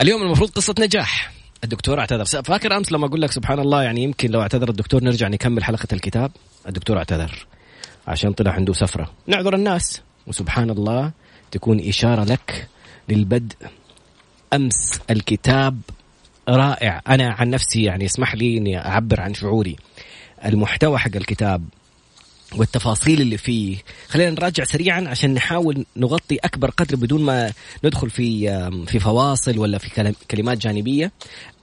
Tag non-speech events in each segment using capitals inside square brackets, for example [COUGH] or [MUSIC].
اليوم المفروض قصة نجاح. الدكتور اعتذر. فاكر أمس لما أقول لك سبحان الله يعني يمكن لو اعتذر الدكتور نرجع نكمل حلقة الكتاب؟ الدكتور اعتذر. عشان طلع عنده سفرة. نعذر الناس. وسبحان الله تكون إشارة لك للبدء. أمس الكتاب رائع. أنا عن نفسي يعني اسمح لي أني أعبر عن شعوري. المحتوى حق الكتاب والتفاصيل اللي فيه. خلينا نراجع سريعا عشان نحاول نغطي أكبر قدر بدون ما ندخل في في فواصل ولا في كلمات جانبية.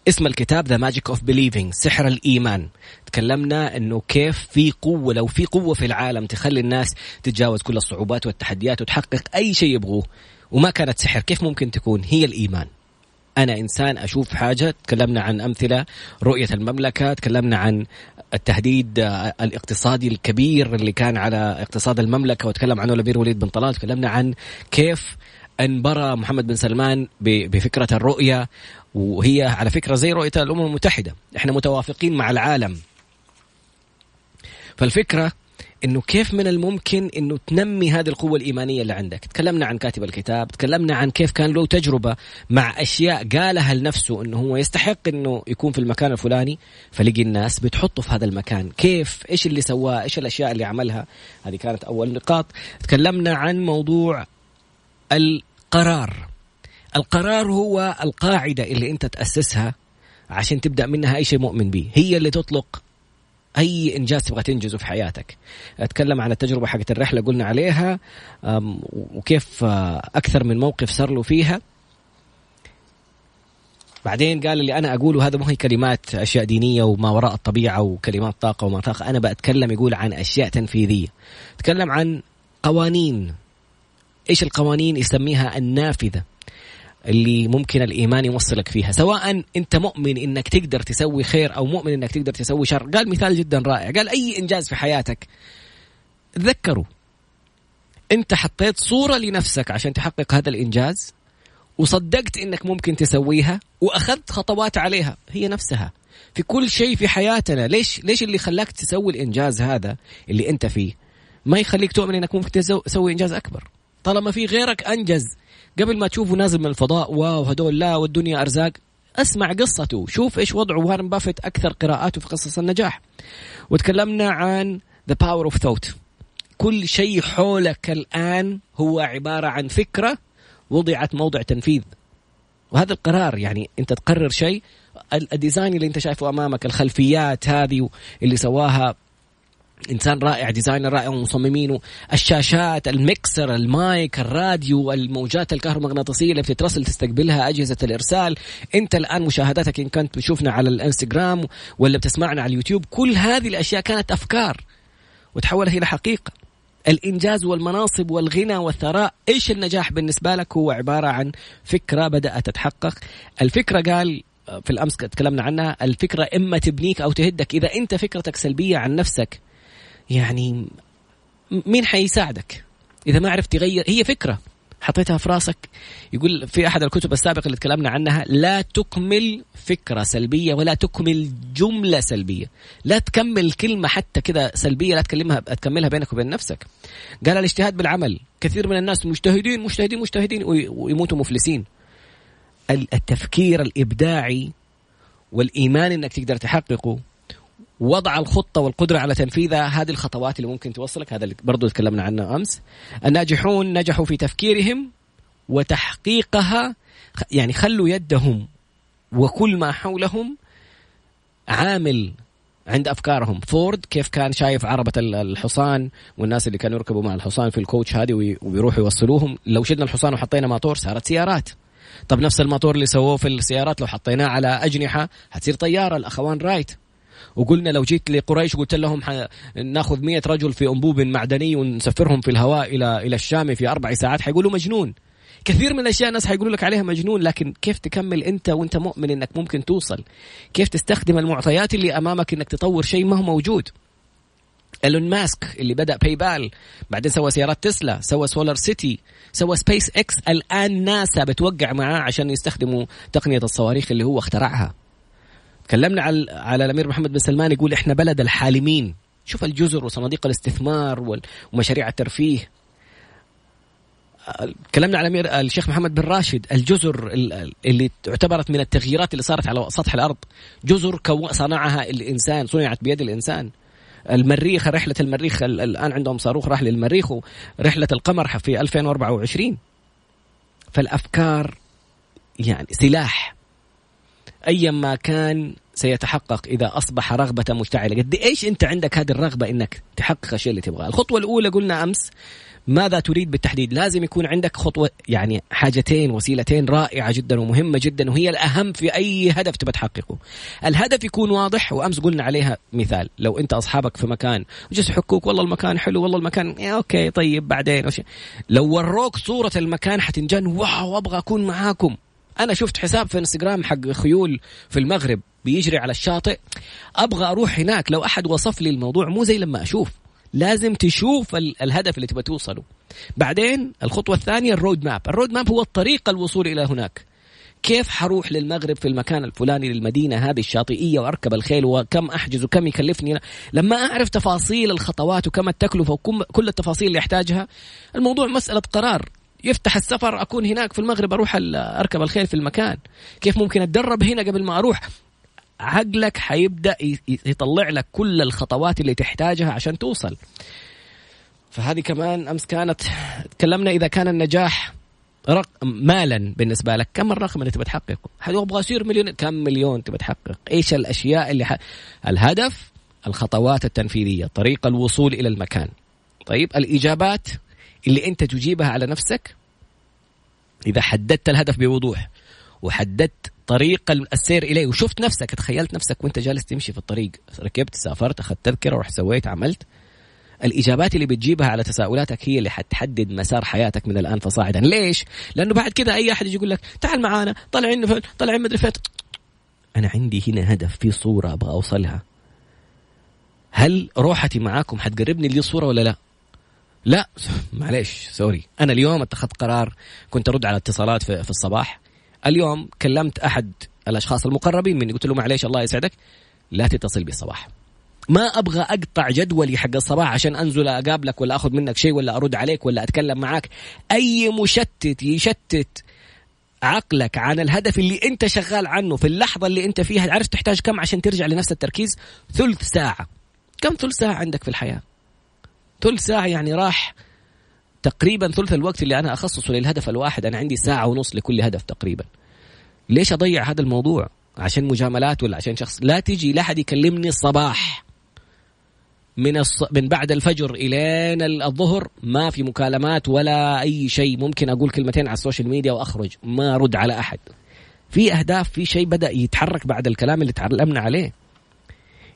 اسم الكتاب The Magic of Believing سحر الإيمان. تكلمنا إنه كيف في قوة لو في قوة في العالم تخلي الناس تتجاوز كل الصعوبات والتحديات وتحقق أي شيء يبغوه وما كانت سحر كيف ممكن تكون؟ هي الإيمان. أنا إنسان أشوف حاجة. تكلمنا عن أمثلة رؤية المملكة تكلمنا عن التهديد الاقتصادي الكبير اللي كان على اقتصاد المملكة وتكلم عنه الأمير وليد بن طلال. تكلمنا عن كيف أنبرى محمد بن سلمان بفكرة الرؤية. وهي على فكرة زي رؤية الأمم المتحدة. إحنا متوافقين مع العالم. فالفكرة إنه كيف من الممكن إنه تنمي هذه القوة الإيمانية اللي عندك؟ تكلمنا عن كاتب الكتاب تكلمنا عن كيف كان له تجربة مع أشياء قالها لنفسه إنه هو يستحق إنه يكون في المكان الفلاني فلقي الناس بتحطه في هذا المكان. كيف؟ إيش اللي سواه؟ إيش الأشياء اللي عملها؟ هذه كانت أول نقاط. تكلمنا عن موضوع القرار. القرار هو القاعدة اللي أنت تأسسها عشان تبدأ منها أي شيء مؤمن به. هي اللي تطلق أي إنجاز تبغى تنجزه في حياتك. أتكلم عن التجربة حقت الرحلة قلنا عليها وكيف آه، أكثر من موقف صار له فيها. بعدين قال اللي أنا أقوله هذا مو هي كلمات أشياء دينية وما وراء الطبيعة وكلمات طاقة وما طاقة. أنا بتكلم يقول عن أشياء تنفيذية. تكلم عن قوانين. إيش القوانين يسميها النافذة؟ اللي ممكن الإيمان يوصلك فيها. سواء أنت مؤمن إنك تقدر تسوي خير أو مؤمن إنك تقدر تسوي شر. قال مثال جدا رائع. قال أي إنجاز في حياتك؟ تذكروا. أنت حطيت صورة لنفسك عشان تحقق هذا الإنجاز وصدقت إنك ممكن تسويها وأخذت خطوات عليها. هي نفسها. في كل شيء في حياتنا ليش ليش اللي خلاك تسوي الإنجاز هذا اللي أنت فيه؟ ما يخليك تؤمن إنك ممكن تسوي إنجاز أكبر. طالما في غيرك أنجز قبل ما تشوفه نازل من الفضاء wow هدول لا والدنيا أرزاق. اسمع قصته شوف إيش وضعه. وارن بافيت أكثر قراءاته في قصص النجاح. وتكلمنا عن the power of thought كل شيء حولك الآن هو عبارة عن فكرة وضعت موضع تنفيذ. وهذا القرار يعني أنت تقرر شيء ال design اللي أنت شايفه أمامك الخلفيات هذه اللي سواها إنسان رائع designer رائع ومصممينه الشاشات الميكسر المايك الراديو الموجات الكهرومغناطيسية اللي بتترسل تستقبلها أجهزة الإرسال. أنت الآن مشاهداتك إن كنت بتشوفنا على الإنستغرام ولا بتسمعنا على اليوتيوب كل هذه الأشياء كانت أفكار. وتحولت إلى حقيقة. الإنجاز والمناصب والغنى والثراء إيش النجاح بالنسبة لك؟ هو عبارة عن فكرة بدأت تتحقق. الفكرة قال في الأمس تكلمنا عنها الفكرة إما تبنيك أو تهدك. إذا أنت فكرتك سلبية عن نفسك يعني مين حيساعدك؟ إذا ما عرفت تغير هي فكرة. حطيتها في راسك. يقول في أحد الكتب السابقة اللي تكلمنا عنها لا تكمل فكرة سلبية ولا تكمل جملة سلبية. لا تكمل كلمة حتى كذا سلبية لا تكلمها تكملها بينك وبين نفسك. قال الاجتهاد بالعمل. كثير من الناس مجتهدين مجتهدين مجتهدين ويموتوا مفلسين. التفكير الإبداعي والإيمان إنك تقدر تحققه وضع الخطة والقدرة على تنفيذها. هذه الخطوات اللي ممكن توصلك هذا اللي برضو تكلمنا عنه أمس. الناجحون نجحوا في تفكيرهم وتحقيقها يعني خلوا يدهم وكل ما حولهم عامل عند أفكارهم. فورد كيف كان شايف عربة الحصان والناس اللي كانوا يركبوا مع الحصان في ال coach هذه ويروحوا يوصلوهم؟ لو شلنا الحصان وحطينا ماطور صارت سيارات. طب نفس الماطور اللي سووه في السيارات لو حطيناه على أجنحة حتصير طيارة. الأخوان رايت. وقلنا لو جيت لقريش قلت لهم ناخذ مية رجل في أنبوب معدني ونسفرهم في الهواء إلى إلى الشام في أربع ساعات حيقولوا مجنون. كثير من الأشياء الناس حيقولوا لك عليها مجنون لكن كيف تكمل أنت وأنت مؤمن إنك ممكن توصل؟ كيف تستخدم المعطيات اللي أمامك إنك تطور شيء ما هو موجود؟ إيلون ماسك اللي بدأ PayPal بعدين سوى سيارات تسلا سوى SolarCity سوى سبيس إكس الآن ناسا بتوقع معاه عشان يستخدموا تقنية الصواريخ اللي هو اخترعها. تكلمنا على على الأمير محمد بن سلمان يقول إحنا بلد الحالمين. شوف الجزر وصناديق الاستثمار ومشاريع الترفيه. تكلمنا على امير الشيخ محمد بن راشد. الجزر اللي اعتبرت من التغييرات اللي صارت على سطح الأرض. جزر صنعها الإنسان صنعت بيد الإنسان. المريخ رحلة المريخ الآن عندهم صاروخ راح للمريخ ورحلة القمر في 2024 فالأفكار يعني سلاح. ايا ما كان سيتحقق إذا أصبح رغبة مشتعلة. قد إيش أنت عندك هذه الرغبة إنك تحقق الشيء اللي تبغاه؟ الخطوة الأولى قلنا أمس ماذا تريد بالتحديد؟ لازم يكون عندك خطوة يعني حاجتين وسيلتين رائعة جدا ومهمة جدا وهي الأهم في أي هدف تبى تحققه. الهدف يكون واضح وأمس قلنا عليها مثال. لو أنت أصحابك في مكان وجلس يحكوك والله المكان حلو والله المكان يا okay طيب بعدين وشي. لو وروك صورة المكان حتنجن wow أبغى أكون معاكم. أنا شفت حساب في إنستغرام حق خيول في المغرب بيجري على الشاطئ. أبغى أروح هناك لو أحد وصف لي الموضوع مو زي لما أشوف. لازم تشوف الهدف اللي تبغى توصله. بعدين الخطوة الثانية ال road map ال road map هو الطريق الوصول إلى هناك. كيف حروح للمغرب في المكان الفلاني للمدينة هذه الشاطئية وأركب الخيل وكم أحجز وكم يكلفني؟ لما أعرف تفاصيل الخطوات وكم التكلفة وكل التفاصيل اللي أحتاجها الموضوع مسألة قرار. يفتح السفر أكون هناك في المغرب أروح أركب الخيل في المكان كيف ممكن أتدرب هنا قبل ما أروح عقلك حيبدأ يطلع لك كل الخطوات اللي تحتاجها عشان توصل فهذه كمان أمس كانت تكلمنا إذا كان النجاح رق... مالا بالنسبة لك كم الرقم اللي تبغى تحققه؟ أبغى اصير مليون كم مليون تبغى تحقق؟ إيش الأشياء اللي ح... الهدف الخطوات التنفيذية، طريق الوصول إلى المكان. طيب الإجابات اللي انت تجيبها على نفسك إذا حددت الهدف بوضوح وحددت طريق السير إليه وشفت نفسك تخيلت نفسك وأنت جالس تمشي في الطريق ركبت سافرت أخذت تذكرة ورحت سويت عملت الإجابات اللي بتجيبها على تساؤلاتك هي اللي حتحدد مسار حياتك من الآن فصاعدا. ليش؟ لأنه بعد كذا أي أحد يجي يقول لك تعال معانا طلعين فين طلعين مدري فين أنا عندي هنا هدف في صورة أبغى أوصلها. هل روحتي معاكم حتقربني لي الصورة ولا لا؟ لا معليش سوري. أنا اليوم اتخذت قرار كنت أرد على اتصالات في, في الصباح. اليوم كلمت أحد الأشخاص المقربين مني قلت له معليش الله يسعدك. لا تتصل بي الصباح ما أبغى أقطع جدولي حق الصباح عشان أنزل أقابلك ولا أخذ منك شيء ولا أرد عليك ولا أتكلم معاك. أي مشتت يشتت عقلك عن الهدف اللي أنت شغال عنه في اللحظة اللي أنت فيها. عارف تحتاج كم عشان ترجع لنفس التركيز؟ ثلث ساعة. كم ثلث ساعة عندك في الحياة؟ ثلث ساعة يعني راح تقريبا ثلث الوقت اللي أنا أخصصه للهدف الواحد. أنا عندي ساعة ونص لكل هدف تقريبا. ليش أضيع هذا الموضوع؟ عشان مجاملات ولا عشان شخص؟ لا تجي لا أحد يكلمني الصباح. من الص... من بعد الفجر إلين الظهر ما في مكالمات ولا أي شيء. ممكن أقول كلمتين على ال social media وأخرج. ما أرد على أحد. في أهداف في شيء بدأ يتحرك بعد الكلام اللي تعلمنا عليه.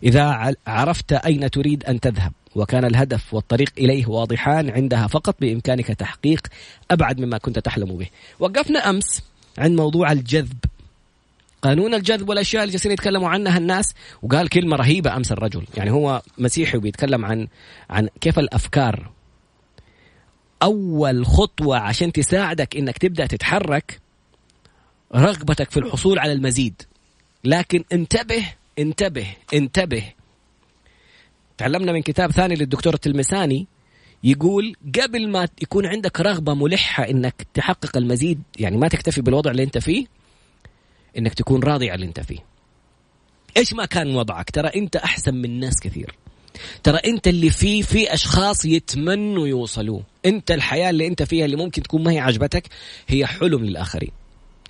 إذا عرفت أين تريد أن تذهب. وكان الهدف والطريق إليه واضحان عندها فقط بإمكانك تحقيق أبعد مما كنت تحلم به. وقفنا أمس عن موضوع الجذب. قانون الجذب والأشياء اللي جالسين يتكلموا عنها الناس وقال كلمة رهيبة أمس الرجل. يعني هو مسيحي وبيتكلم عن عن كيف الأفكار. أول خطوة عشان تساعدك إنك تبدأ تتحرك رغبتك في الحصول على المزيد. لكن انتبه انتبه انتبه. تعلمنا من كتاب ثاني للدكتور التلمساني يقول قبل ما يكون عندك رغبة ملحة إنك تحقق المزيد يعني ما تكتفي بالوضع اللي أنت فيه إنك تكون راضي على اللي أنت فيه. إيش ما كان وضعك؟ ترى أنت أحسن من ناس كثير. ترى أنت اللي فيه في أشخاص يتمنوا يوصلوا أنت الحياة اللي أنت فيها اللي ممكن تكون ما هي عجبتك هي حلم للآخرين.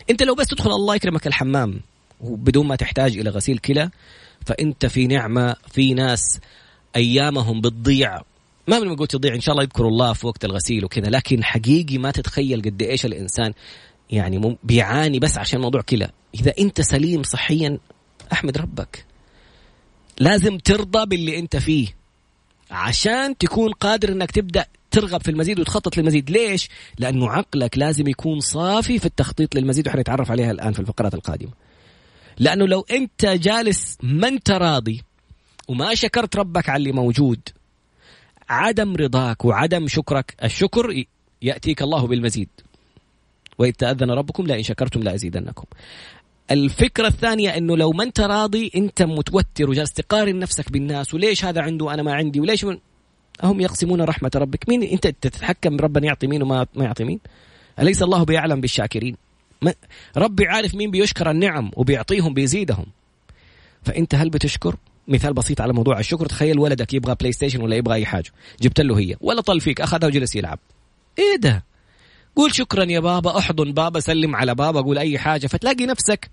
أنت لو بس تدخل الله يكرمك الحمام وبدون ما تحتاج إلى غسيل كلى فأنت في نعمة في ناس أيامهم بتضيع ما من قلت تضيع إن شاء الله يذكروا الله في وقت الغسيل وكذا لكن حقيقي ما تتخيل قد إيش الإنسان يعني بيعاني بس عشان موضوع كلى إذا أنت سليم صحيا أحمد ربك. لازم ترضى باللي أنت فيه عشان تكون قادر إنك تبدأ ترغب في المزيد وتخطط للمزيد. ليش؟ لأنه عقلك لازم يكون صافي في التخطيط للمزيد وحنتعرف عليها الآن في الفقرات القادمة. لأنه لو أنت جالس ما أنت راضي وما شكرت ربك على اللي موجود. عدم رضاك وعدم شكرك الشكر يأتيك الله بالمزيد. وإذ تأذن ربكم لئن شكرتم لأزيدنكم. الفكرة الثانية إنه لو ما أنت راضي أنت متوتر وجالس تقارن نفسك بالناس وليش هذا عنده أنا ما عندي وليش من هم يقسمون رحمة ربك. مين أنت تتحكم ربنا يعطي مين وما ما يعطي مين؟ أليس الله بيعلم بالشاكرين؟ ربي عارف مين بيشكر النعم وبيعطيهم بيزيدهم. فأنت هل بتشكر؟ مثال بسيط على موضوع الشكر. تخيل ولدك يبغى PlayStation ولا يبغى أي حاجة. جبت له هي. ولا طل فيك أخذها وجلس يلعب. إيه ده؟ قول شكرا يا بابا. أحضن بابا. سلم على بابا. قول أي حاجة. فتلاقي نفسك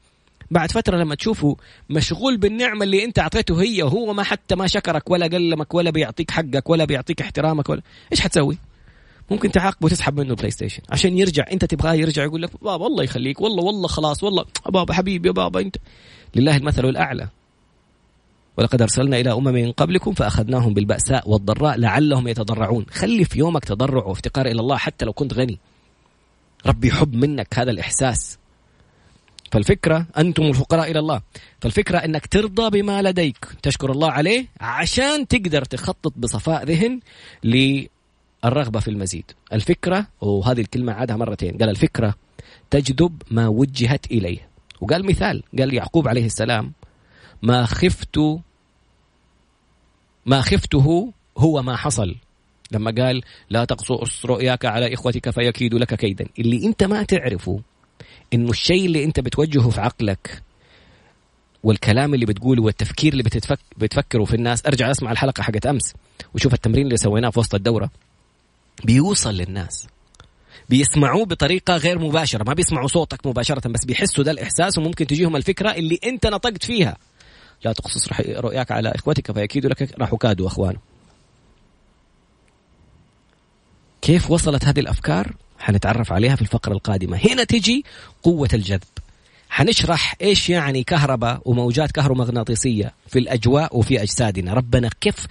بعد فترة لما تشوفه مشغول بالنعمة اللي أنت أعطيته هي. وهو ما حتى ما شكرك ولا كلمك ولا بيعطيك حقك ولا بيعطيك احترامك ولا. إيش حتسوي؟ ممكن تعاقبه وتسحب منه PlayStation عشان يرجع. أنت تبغاه يرجع يقول لك بابا الله يخليك. والله والله خلاص والله. بابا حبيبي يا بابا أنت. لله المثل الأعلى. ولقد أرسلنا إلى أمم من قبلكم فأخذناهم بالبأساء والضراء لعلهم يتضرعون. خلي في يومك تضرع وافتقار إلى الله حتى لو كنت غني. ربي يحب منك هذا الإحساس. فالفكرة أنتم الفقراء إلى الله. فالفكرة أنك ترضى بما لديك. تشكر الله عليه عشان تقدر تخطط بصفاء ذهن للرغبة في المزيد. الفكرة وهذه الكلمة عادها مرتين. قال الفكرة تجذب ما وجهت إليه. وقال مثال قال يعقوب عليه السلام ما خفت ما خفته هو ما حصل. لما قال لا تقصص رؤياك على إخوتك فيكيدوا لك كيدا. اللي أنت ما تعرفه إنه الشيء اللي أنت بتوجهه في عقلك والكلام اللي بتقوله والتفكير اللي بتتفك بتفكره في الناس أرجع أسمع الحلقة حقت أمس وشوف التمرين اللي سويناه في وسط الدورة. بيوصل للناس. بيسمعوه بطريقة غير مباشرة. ما بيسمعوا صوتك مباشرة بس بيحسوا ده الإحساس وممكن تجيهم الفكرة اللي أنت نطقت فيها. لا تقصص رؤياك على إخوتك فيكيدوا لك راحوا كادوا أخوانه كيف وصلت هذه الأفكار؟ حنتعرف عليها في الفقرة القادمة. هنا تجي قوة الجذب. حنشرح إيش يعني كهرباء وموجات كهرومغناطيسية في الأجواء وفي أجسادنا. ربنا كيف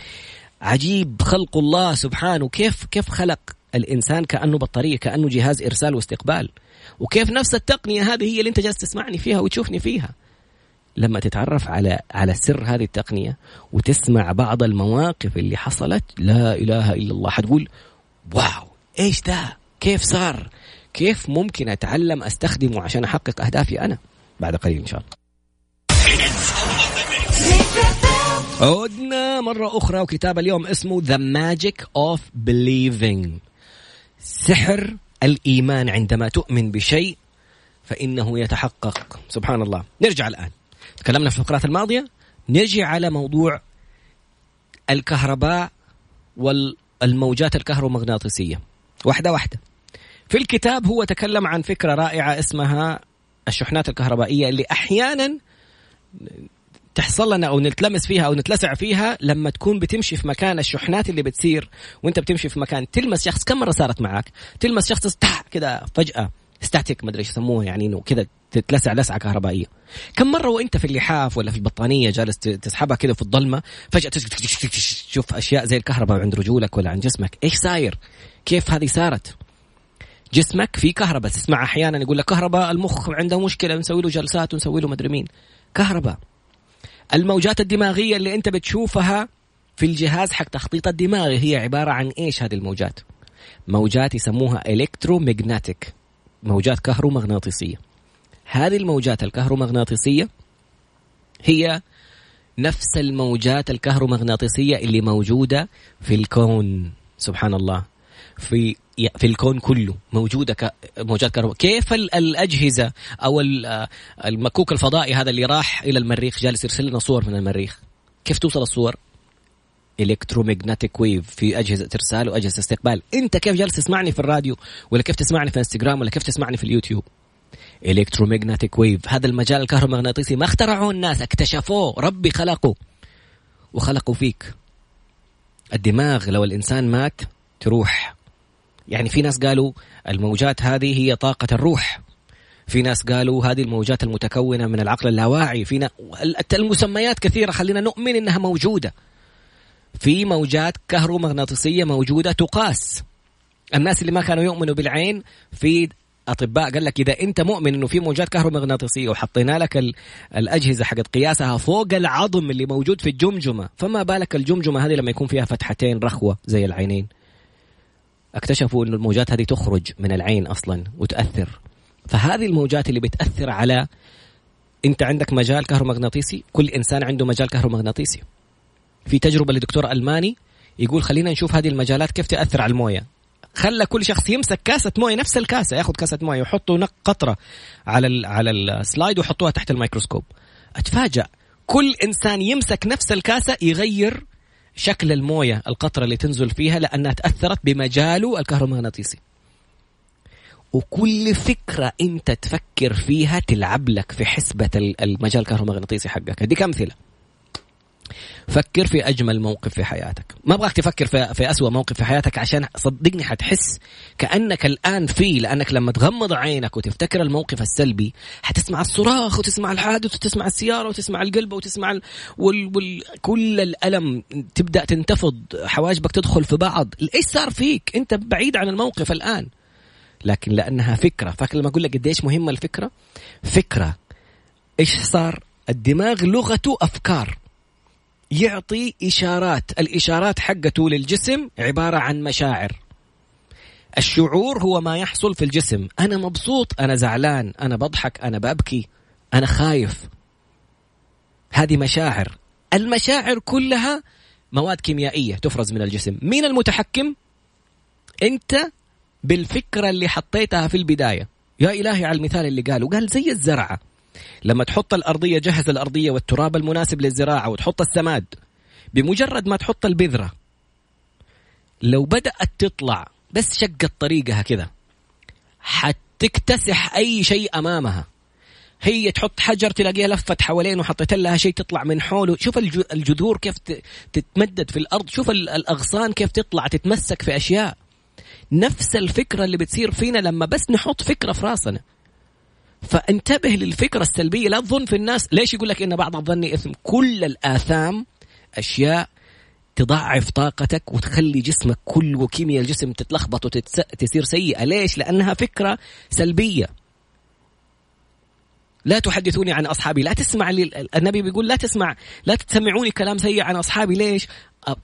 عجيب خلق الله سبحانه. كيف كيف خلق الإنسان كأنه بطارية كأنه جهاز إرسال واستقبال. وكيف نفس التقنية هذه هي اللي أنت جالس تسمعني فيها وتشوفني فيها. لما تتعرف على على سر هذه التقنية وتسمع بعض المواقف اللي حصلت لا إله إلا الله حتقول واو إيش ده؟ كيف صار؟ كيف ممكن أتعلم أستخدمه عشان أحقق أهدافي أنا بعد قليل إن شاء الله. عدنا مرة أخرى وكتاب اليوم اسمه The Magic of Believing. سحر الإيمان عندما تؤمن بشيء فإنه يتحقق. سبحان الله. نرجع الآن. تكلمنا في الفقرات الماضية نرجع على موضوع الكهرباء والموجات الكهرومغناطيسية. واحدة واحدة. في الكتاب هو تكلم عن فكرة رائعة اسمها الشحنات الكهربائية اللي أحيانا تحصل لنا أو نتلمس فيها أو نتلسع فيها لما تكون بتمشي في مكان الشحنات اللي بتصير وأنت بتمشي في مكان. تلمس شخص كم مرة صارت معك؟ تلمس شخص كذا فجأة. ستاتيك ما أدري إيش يسموها يعني إنه كذا تتلسع لسعة كهربائية. كم مرة وأنت في اللحاف ولا في البطانية جالس تسحبها كذا في الظلمة فجأة تشوف أشياء زي الكهرباء عند رجولك ولا عند جسمك. إيش صاير؟ كيف هذه صارت؟ جسمك في كهرباء تسمع أحيانا يقول لك كهرباء المخ عنده مشكلة نسوي له جلسات ونسوي له مدري مين. كهرباء. الموجات الدماغية اللي أنت بتشوفها في الجهاز حق تخطيط الدماغ هي عبارة عن إيش هذه الموجات؟ موجات يسموها الكترومغناطيك موجات كهرومغناطيسية. هذه الموجات الكهرومغناطيسية هي نفس الموجات الكهرومغناطيسية اللي موجودة في الكون. سبحان الله. في في الكون كله موجودة موجات كهرباء كيف الأجهزة أو المكوك الفضائي هذا اللي راح إلى المريخ جالس يرسل لنا صور من المريخ؟ كيف توصل الصور؟ electromagnetic wave في أجهزة إرسال وأجهزة استقبال. أنت كيف جالس تسمعني في الراديو ولا كيف تسمعني في إنستغرام ولا كيف تسمعني في اليوتيوب؟ electromagnetic wave هذا المجال الكهرومغناطيسي ما اخترعوه الناس اكتشفوه ربي خلقه وخلقوا فيك. الدماغ لو الإنسان مات تروح. يعني في ناس قالوا الموجات هذه هي طاقة الروح. في ناس قالوا هذه الموجات المتكونة من العقل اللاواعي. في المسميات كثيرة خلينا نؤمن إنها موجودة. في موجات كهرومغناطيسية موجودة تقاس. الناس اللي ما كانوا يؤمنوا بالعين في أطباء قال لك إذا أنت مؤمن إنه في موجات كهرومغناطيسية وحطينا لك الأجهزة حقت قياسها فوق العظم اللي موجود في الجمجمة فما بالك الجمجمة هذه لما يكون فيها فتحتين رخوة زي العينين؟ اكتشفوا إنه الموجات هذه تخرج من العين أصلا وتاثر فهذه الموجات اللي بتأثر على أنت عندك مجال كهرومغناطيسي؟ كل إنسان عنده مجال كهرومغناطيسي. في تجربة لدكتور ألماني يقول خلينا نشوف هذه المجالات كيف تأثر على الموية. خلى كل شخص يمسك كاسة موية نفس الكاسة ياخذ كاسة موية ويحطوا قطرة على ال على ال slide ويحطوها تحت الميكروسكوب. أتفاجأ. كل إنسان يمسك نفس الكاسة يغير شكل الموية القطرة اللي تنزل فيها لأنها تأثرت بمجاله الكهرومغناطيسي. وكل فكرة أنت تفكر فيها تلعب لك في حسبة المجال الكهرومغناطيسي حقك. اديك امثله فكر في أجمل موقف في حياتك. ما أبغاك تفكر في, في أسوأ موقف في حياتك عشان صدقني حتحس كأنك الآن فيه لأنك لما تغمض عينك وتفتكر الموقف السلبي حتسمع الصراخ وتسمع الحادث وتسمع السيارة وتسمع القلب وتسمع ال... وال... وال... كل الألم تبدأ تنتفض حواجبك تدخل في بعض. إيش صار فيك؟ أنت بعيد عن الموقف الآن. لكن لأنها فكرة. فاكر لما أقول لك قديش مهمة الفكرة؟ فكرة. إيش صار؟ الدماغ لغته أفكار. يعطي إشارات. الإشارات حقته للجسم عبارة عن مشاعر. الشعور هو ما يحصل في الجسم. أنا مبسوط أنا زعلان أنا بضحك أنا ببكي أنا خايف. هذه مشاعر. المشاعر كلها مواد كيميائية تفرز من الجسم. مين المتحكم؟ أنت بالفكرة اللي حطيتها في البداية. يا إلهي على المثال اللي قاله. قال زي الزرعة. لما تحط الأرضية جهز الأرضية والتراب المناسب للزراعة وتحط السماد. بمجرد ما تحط البذرة لو بدأت تطلع بس شقت طريقها كذا حتكتسح أي شيء أمامها. هي تحط حجر تلاقيها لفت حوالين وحطيت لها شيء تطلع من حوله. شوف الجذور كيف تتمدد في الأرض. شوف الأغصان كيف تطلع تتمسك في أشياء. نفس الفكرة اللي بتصير فينا لما بس نحط فكرة في راسنا. فانتبه للفكرة السلبية لا تظن في الناس. ليش يقول لك إن بعض الظن إثم؟ كل الآثام أشياء تضعف طاقتك وتخلي جسمك كله وكيمياء الجسم تتلخبط وتصير سيئة. ليش؟ لأنها فكرة سلبية. لا تحدثوني عن أصحابي. لا تسمع لي النبي بيقول لا تسمع لا تسمعوني كلام سيء عن أصحابي. ليش؟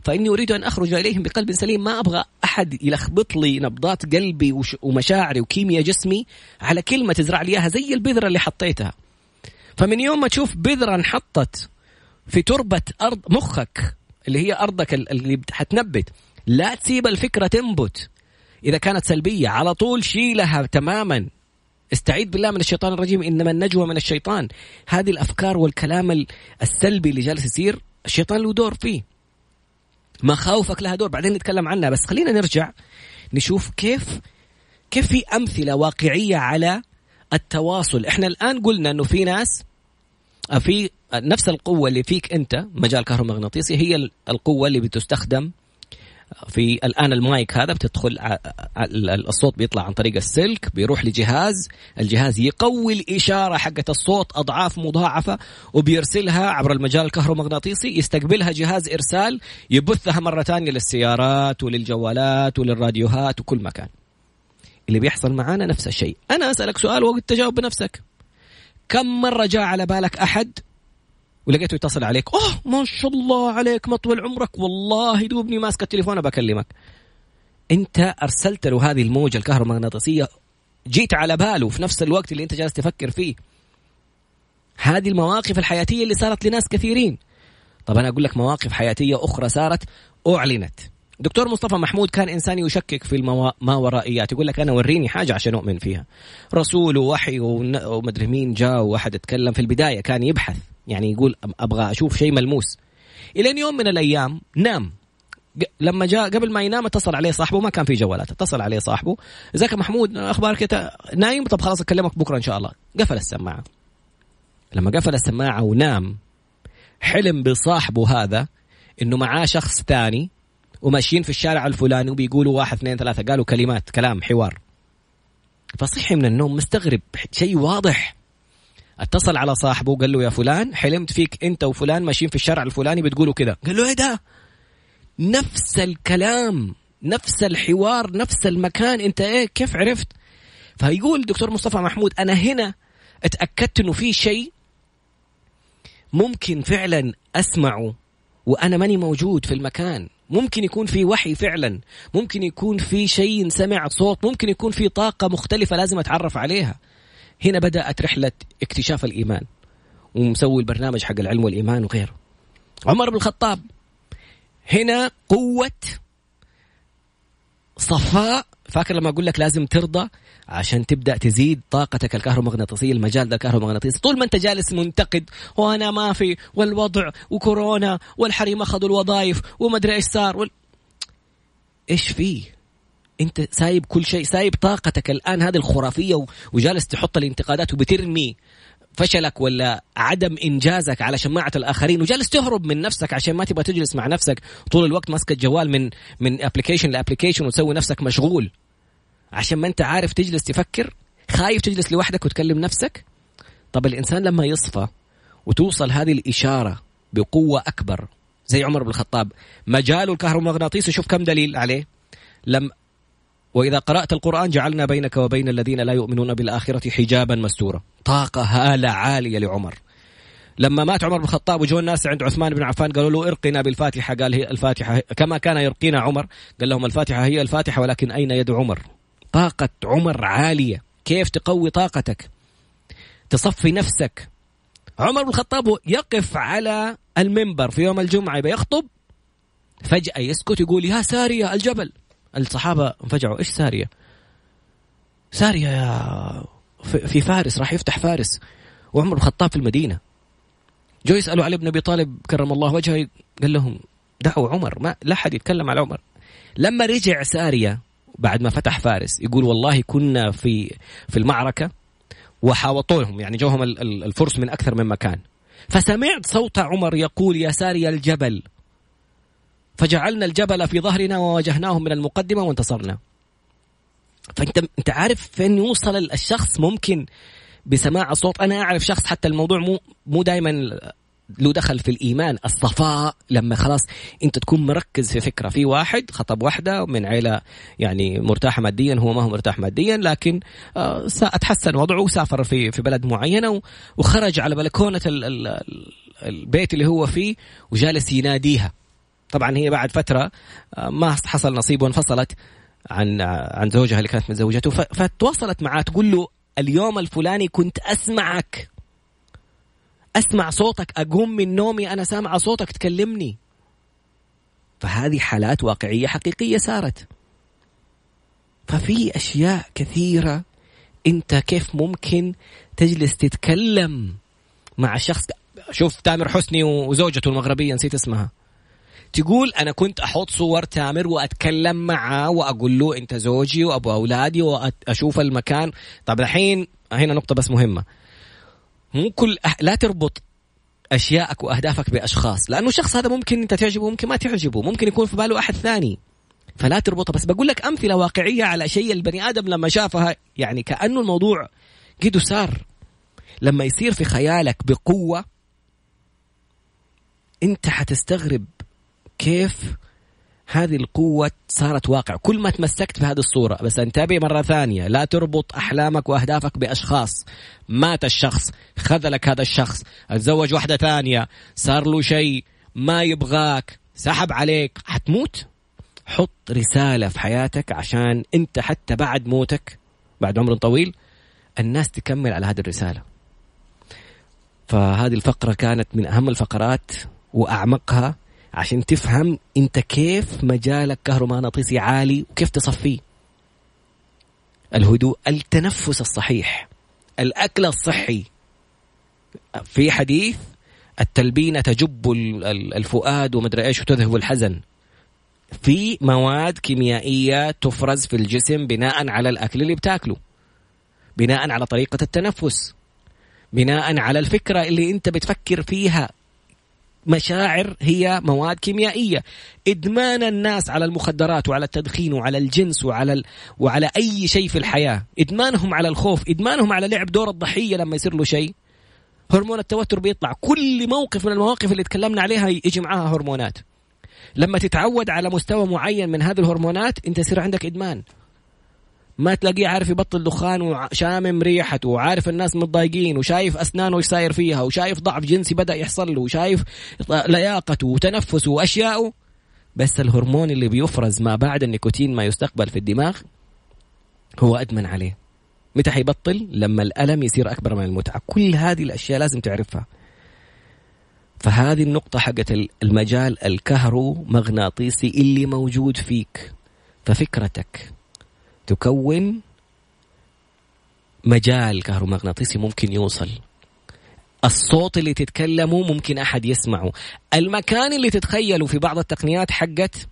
فإني أريد أن أخرج إليهم بقلب سليم. ما أبغى أحد يلخبط لي نبضات قلبي ومشاعري وكيمياء جسمي على كلمة تزرع لي إياها زي البذرة اللي حطيتها. فمن يوم ما تشوف بذرة انحطت في تربة أرض مخك اللي هي أرضك اللي حتنبت لا تسيب الفكرة تنبت. إذا كانت سلبية على طول شيلها تماما. استعيذ بالله من الشيطان الرجيم إنما النجوى من الشيطان. هذه الأفكار والكلام السلبي اللي جالس يصير الشيطان له دور فيه. مخاوفك لها دور بعدين نتكلم عنها. بس خلينا نرجع نشوف كيف كيف في أمثلة واقعية على التواصل. إحنا الآن قلنا إنه في ناس في نفس القوة اللي فيك أنت مجال كهرومغناطيسي هي القوة اللي بتستخدم في الآن المايك هذا بتدخل الصوت بيطلع عن طريق السلك بيروح لجهاز الجهاز يقوي الإشارة حقت الصوت أضعاف مضاعفة وبيرسلها عبر المجال الكهرومغناطيسي يستقبلها جهاز إرسال يبثها مرة ثانية للسيارات وللجوالات وللراديوهات وكل مكان. اللي بيحصل معانا نفس الشيء. أنا أسألك سؤال وقت تجاوب بنفسك. كم مرة جاء على بالك أحد ولقيته يتصل عليك أوه ما شاء الله عليك مطول عمرك والله دوبني ماسك التليفون بكلمك أنت أرسلت له هذه الموجة الكهرومغناطيسية جيت على باله في نفس الوقت اللي أنت جالس تفكر فيه. هذه المواقف الحياتية اللي صارت لناس كثيرين. طب أنا أقول لك مواقف حياتية أخرى صارت أعلنت. دكتور مصطفى محمود كان إنسان يشكك في الماورائيات يقول لك أنا وريني حاجة عشان أؤمن فيها. رسول ووحي ومدري مين جاء وواحد اتكلم في البداية كان يبحث. يعني يقول أبغى أشوف شيء ملموس. إلى يوم من الأيام نام. لما جاء قبل ما ينام اتصل عليه صاحبه ما كان في جوالات اتصل عليه صاحبه. إزيك محمود أخبارك نايم. طب خلاص أكلمك بكرة إن شاء الله. قفل السماعة. لما قفل السماعة ونام حلم بصاحبه هذا إنه معاه شخص ثاني وماشيين في الشارع الفلاني وبيقولوا واحد اثنين ثلاثة قالوا كلمات كلام حوار. فصحي من النوم مستغرب شيء واضح. اتصل على صاحبه وقال له يا فلان حلمت فيك انت وفلان ماشيين في الشارع الفلاني بتقولوا كذا قال له إيه ده؟ نفس الكلام نفس الحوار نفس المكان انت إيه؟ كيف عرفت؟ فيقول دكتور مصطفى محمود أنا هنا اتأكدت إنه في شيء ممكن فعلا أسمعه وأنا ماني موجود في المكان. ممكن يكون في وحي فعلا ممكن يكون في شيء سمع صوت ممكن يكون في طاقة مختلفة لازم أتعرف عليها. هنا بدأت رحلة اكتشاف الإيمان ومسوي البرنامج حق العلم والإيمان وغيره. عمر بن الخطاب هنا قوة صفاء. فاكر لما أقول لك لازم ترضى عشان تبدأ تزيد طاقتك الكهرومغناطيسية المجال ده الكهرومغناطيسي؟ طول ما أنت جالس منتقد وأنا ما في والوضع وكورونا والحريم أخذوا الوظائف وما أدري إيش صار وال... إيش فيه؟ انت سايب كل شيء سايب طاقتك الآن هذه الخرافية وجالس تحط الانتقادات وبترمي فشلك ولا عدم إنجازك على شماعة الآخرين وجالس تهرب من نفسك عشان ما تبغى تجلس مع نفسك طول الوقت ماسك الجوال من من application ل application وتسوي نفسك مشغول. عشان ما انت عارف تجلس تفكر خايف تجلس لوحدك وتكلم نفسك؟ طب الإنسان لما يصفى وتوصل هذه الإشارة بقوة أكبر زي عمر بن الخطاب مجاله الكهرومغناطيسي شوف كم دليل عليه. لم وإذا قرأت القرآن جعلنا بينك وبين الذين لا يؤمنون بالآخرة حجابا مستورا. طاقة هالة عالية لعمر. لما مات عمر بن الخطاب وجو الناس عند عثمان بن عفان قالوا له ارقنا بالفاتحة قال هي الفاتحة كما كان يرقينا عمر قال لهم الفاتحة هي الفاتحة ولكن أين يد عمر؟ طاقة عمر عالية. كيف تقوي طاقتك؟ تصفي نفسك. عمر بن الخطاب يقف على المنبر في يوم الجمعة يخطب فجأة يسكت يقول يا سارية الجبل. الصحابة انفجعوا. إيش سارية؟ سارية يا في فارس راح يفتح فارس وعمر بن الخطاب في المدينة. جو يسألوا علي بن أبي طالب كرم الله وجهه قال لهم دعوا عمر ما لا أحد يتكلم على عمر. لما رجع سارية بعد ما فتح فارس يقول والله كنا في في المعركة وحاوطوهم يعني جوهم الفرس من أكثر من مكان فسمعت صوت عمر يقول يا ساري الجبل فجعلنا الجبل في ظهرنا وواجهناهم من المقدمة وانتصرنا. فانت انت عارف فين يوصل الشخص؟ ممكن بسماع الصوت. أنا أعرف شخص حتى الموضوع مو مو دائما له دخل في الإيمان. الصفاء لما خلاص أنت تكون مركز في فكرة. في واحد خطب واحدة من عيلة يعني مرتاحة ماديا هو ما هو مرتاح ماديا لكن آه، اتحسن وضعه وسافر في في بلد معينة وخرج على بلكونة البيت اللي هو فيه وجالس يناديها. طبعا هي بعد فترة آه، ما حصل نصيب وانفصلت عن آه، عن زوجها اللي كانت متزوجته. فتواصلت معاه تقول له اليوم الفلاني كنت أسمعك. أسمع صوتك أقوم من نومي أنا سامعه صوتك تكلمني. فهذه حالات واقعية حقيقية صارت. ففي أشياء كثيرة أنت كيف ممكن تجلس تتكلم مع شخص شوف تامر حسني وزوجته المغربية نسيت اسمها. تقول أنا كنت أحط صور تامر وأتكلم معاه وأقول له أنت زوجي وأبو أولادي واشوف المكان. طب الحين هنا نقطة بس مهمة. مو كل أح... لا تربط اشيائك وأهدافك بأشخاص لأنه الشخص هذا ممكن أنت تعجبه ممكن ما تعجبه ممكن يكون في باله أحد ثاني. فلا تربطها بس بقول لك أمثلة واقعية على شيء البني آدم لما شافها يعني كأنه الموضوع قد صار. لما يصير في خيالك بقوة أنت حتستغرب كيف هذه القوة صارت واقع. كل ما تمسكت بهذه الصورة بس انتبه مرة ثانية لا تربط أحلامك وأهدافك بأشخاص. مات الشخص خذلك هذا الشخص تزوج واحدة ثانية صار له شيء ما يبغاك سحب عليك. حتموت؟ حط رسالة في حياتك عشان أنت حتى بعد موتك بعد عمر طويل الناس تكمل على هذه الرسالة. فهذه الفقرة كانت من أهم الفقرات وأعمقها. عشان تفهم انت كيف مجالك كهرومغناطيسي عالي وكيف تصفيه. الهدوء التنفس الصحيح الأكل الصحي. في حديث التلبينه تجب الفؤاد ومدري إيش وتذهب الحزن. في مواد كيميائية تفرز في الجسم بناء على الأكل اللي بتاكله بناء على طريقة التنفس بناء على الفكرة اللي انت بتفكر فيها. مشاعر هي مواد كيميائية. إدمان الناس على المخدرات وعلى التدخين وعلى الجنس وعلى ال... وعلى أي شيء في الحياة. إدمانهم على الخوف إدمانهم على لعب دور الضحية لما يصير له شيء. هرمون التوتر بيطلع. كل موقف من المواقف اللي تكلمنا عليها يجي معاها هرمونات. لما تتعود على مستوى معين من هذه الهرمونات أنت يصير عندك إدمان. ما تلاقيه عارف يبطل دخان وشامم ريحته وعارف الناس متضايقين وشايف أسنانه إيش صاير فيها وشايف ضعف جنسي بدأ يحصل له وشايف لياقته وتنفسه واشياءه بس الهرمون اللي بيفرز ما بعد النيكوتين ما يستقبل في الدماغ هو أدمن عليه. متى حيبطل؟ لما الألم يصير أكبر من المتعة. كل هذه الأشياء لازم تعرفها. فهذه النقطة حقت المجال الكهرومغناطيسي اللي موجود فيك. ففكرتك تكون مجال كهرومغناطيسي ممكن يوصل. الصوت اللي تتكلمه ممكن أحد يسمعه. المكان اللي تتخيله في بعض التقنيات حقت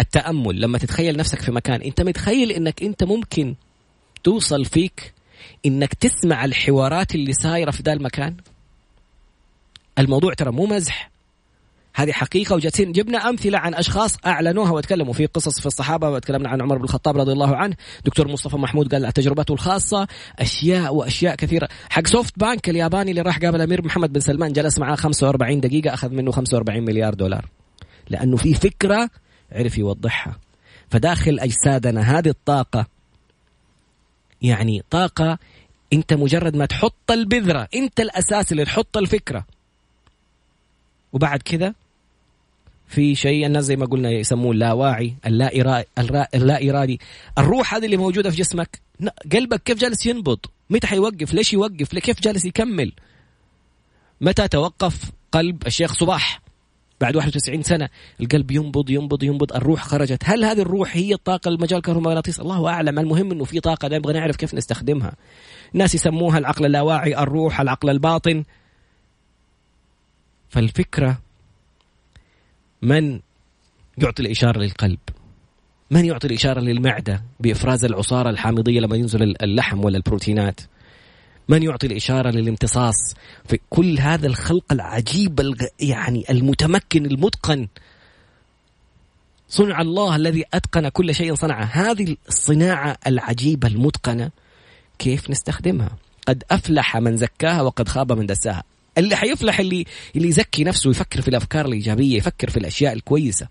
التأمل. لما تتخيل نفسك في مكان أنت متخيل إنك أنت ممكن توصل فيك إنك تسمع الحوارات اللي صايره في ذا المكان الموضوع ترى مو مزح. هذه حقيقة وجالسين جبنا أمثلة عن أشخاص أعلنوها وتكلموا في قصص في الصحابة وتكلمنا عن عمر بن الخطاب رضي الله عنه. دكتور مصطفى محمود قال تجربته الخاصة أشياء وأشياء كثيرة. حق سوفت بانك الياباني اللي راح قابل الامير محمد بن سلمان جلس معاه 45 دقيقة أخذ منه 45 مليار دولار. لأنه في فكرة عرف يوضحها. فداخل أجسادنا هذه الطاقة يعني طاقة أنت مجرد ما تحط البذرة أنت الأساس اللي تحط الفكرة. وبعد كذا في شيء الناس زي ما قلنا يسموه اللاواعي اللا إرادي اللا إرادي. الروح هذه اللي موجودة في جسمك قلبك كيف جالس ينبض؟ متى حيوقف؟ ليش يوقف؟ كيف جالس يكمل؟ متى توقف قلب الشيخ صباح؟ بعد 91 سنة القلب ينبض ينبض ينبض الروح خرجت. هل هذه الروح هي الطاقة المجال الكهرومغناطيسي؟ الله أعلم. المهم أنه في طاقة نبغى نعرف كيف نستخدمها. الناس يسموها العقل اللاواعي الروح العقل الباطن. فالفكرة من يعطي الإشارة للقلب؟ من يعطي الإشارة للمعدة بإفراز العصارة الحامضية لما ينزل اللحم ولا البروتينات؟ من يعطي الإشارة للامتصاص في كل هذا الخلق العجيب. يعني المتمكن المتقن؟ صنع الله الذي أتقن كل شيء صنعه. هذه الصناعة العجيبة المتقنة كيف نستخدمها؟ قد أفلح من زكاها وقد خاب من دساها. اللي حيفلح اللي اللي يزكي نفسه ويفكر في الأفكار الإيجابية يفكر في الأشياء الكويسة.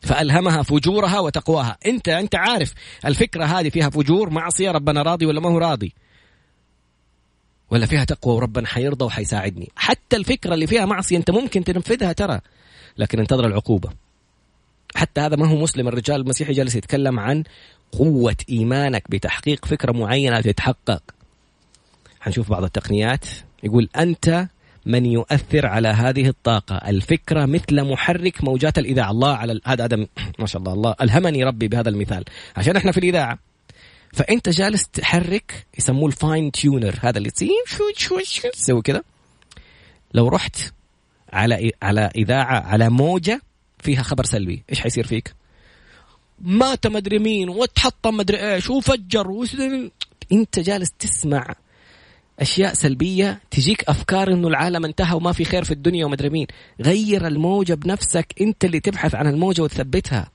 فألهمها فجورها وتقواها. انت أنت عارف الفكرة هذه فيها فجور معصية ربنا راضي ولا ما هو راضي؟ ولا فيها تقوى وربنا حيرضى وحيساعدني. حتى الفكرة اللي فيها معصية أنت ممكن تنفذها ترى لكن انتظر العقوبة. حتى هذا ما هو مسلم الرجال المسيحي جالس يتكلم عن قوة إيمانك بتحقيق فكرة معينة تتحقق. حنشوف بعض التقنيات. يقول أنت من يؤثر على هذه الطاقة. الفكرة مثل محرك موجات الإذاعة. الله على هذا هذا ما شاء الله. الله ألهمني ربي بهذا المثال. عشان إحنا في الإذاعة. فأنت جالس تحرك يسموه ال fine tuner هذا اللي تسوي كذا لو رحت على على إذاعة على موجة فيها خبر سلبي إيش حيصير فيك؟ مات مدري مين وتحطم مدري إيش وفجر أنت جالس تسمع أشياء سلبية تجيك أفكار إنه العالم انتهى وما في خير في الدنيا ومدري مين. غير الموجة بنفسك أنت اللي تبحث عن الموجة وتثبتها.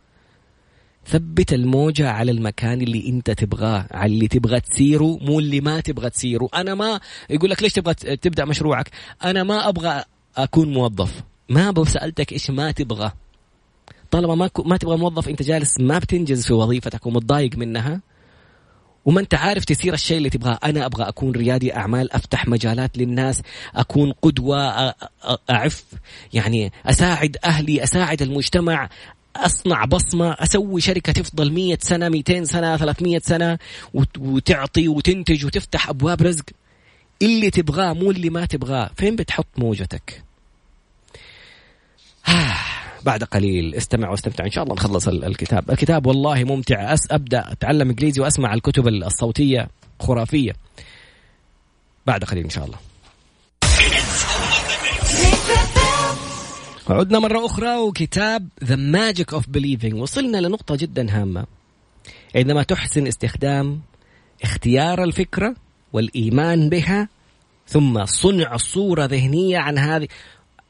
ثبت الموجة على المكان اللي أنت تبغاه على اللي تبغى تسيره مو اللي ما تبغى تسيره. أنا ما يقول لك ليش تبغى تبدأ مشروعك؟ أنا ما أبغى أكون موظف. ما بسالتك إيش ما تبغى. طالما ما ما تبغى موظف أنت جالس ما بتنجز في وظيفتك ومتضايق منها. وما انت عارف تسير الشيء اللي تبغاه. أنا أبغى أكون ريادي أعمال أفتح مجالات للناس أكون قدوة أعف يعني أساعد أهلي أساعد المجتمع أصنع بصمة أسوي شركة تفضل 100 سنة 200 سنة 300 سنة وتعطي وتنتج وتفتح أبواب رزق. اللي تبغاه مو اللي ما تبغاه. فين بتحط موجتك؟ بعد قليل. استمع واستمتع. إن شاء الله نخلص الكتاب. الكتاب والله ممتع. أس أبدأ. أتعلم إنجليزي وأسمع الكتب الصوتية خرافية. بعد قليل إن شاء الله. عدنا مرة أخرى وكتاب The Magic of Believing. وصلنا لنقطة جدا هامة. عندما تحسن استخدام اختيار الفكرة والإيمان بها ثم صنع صورة ذهنية عن هذه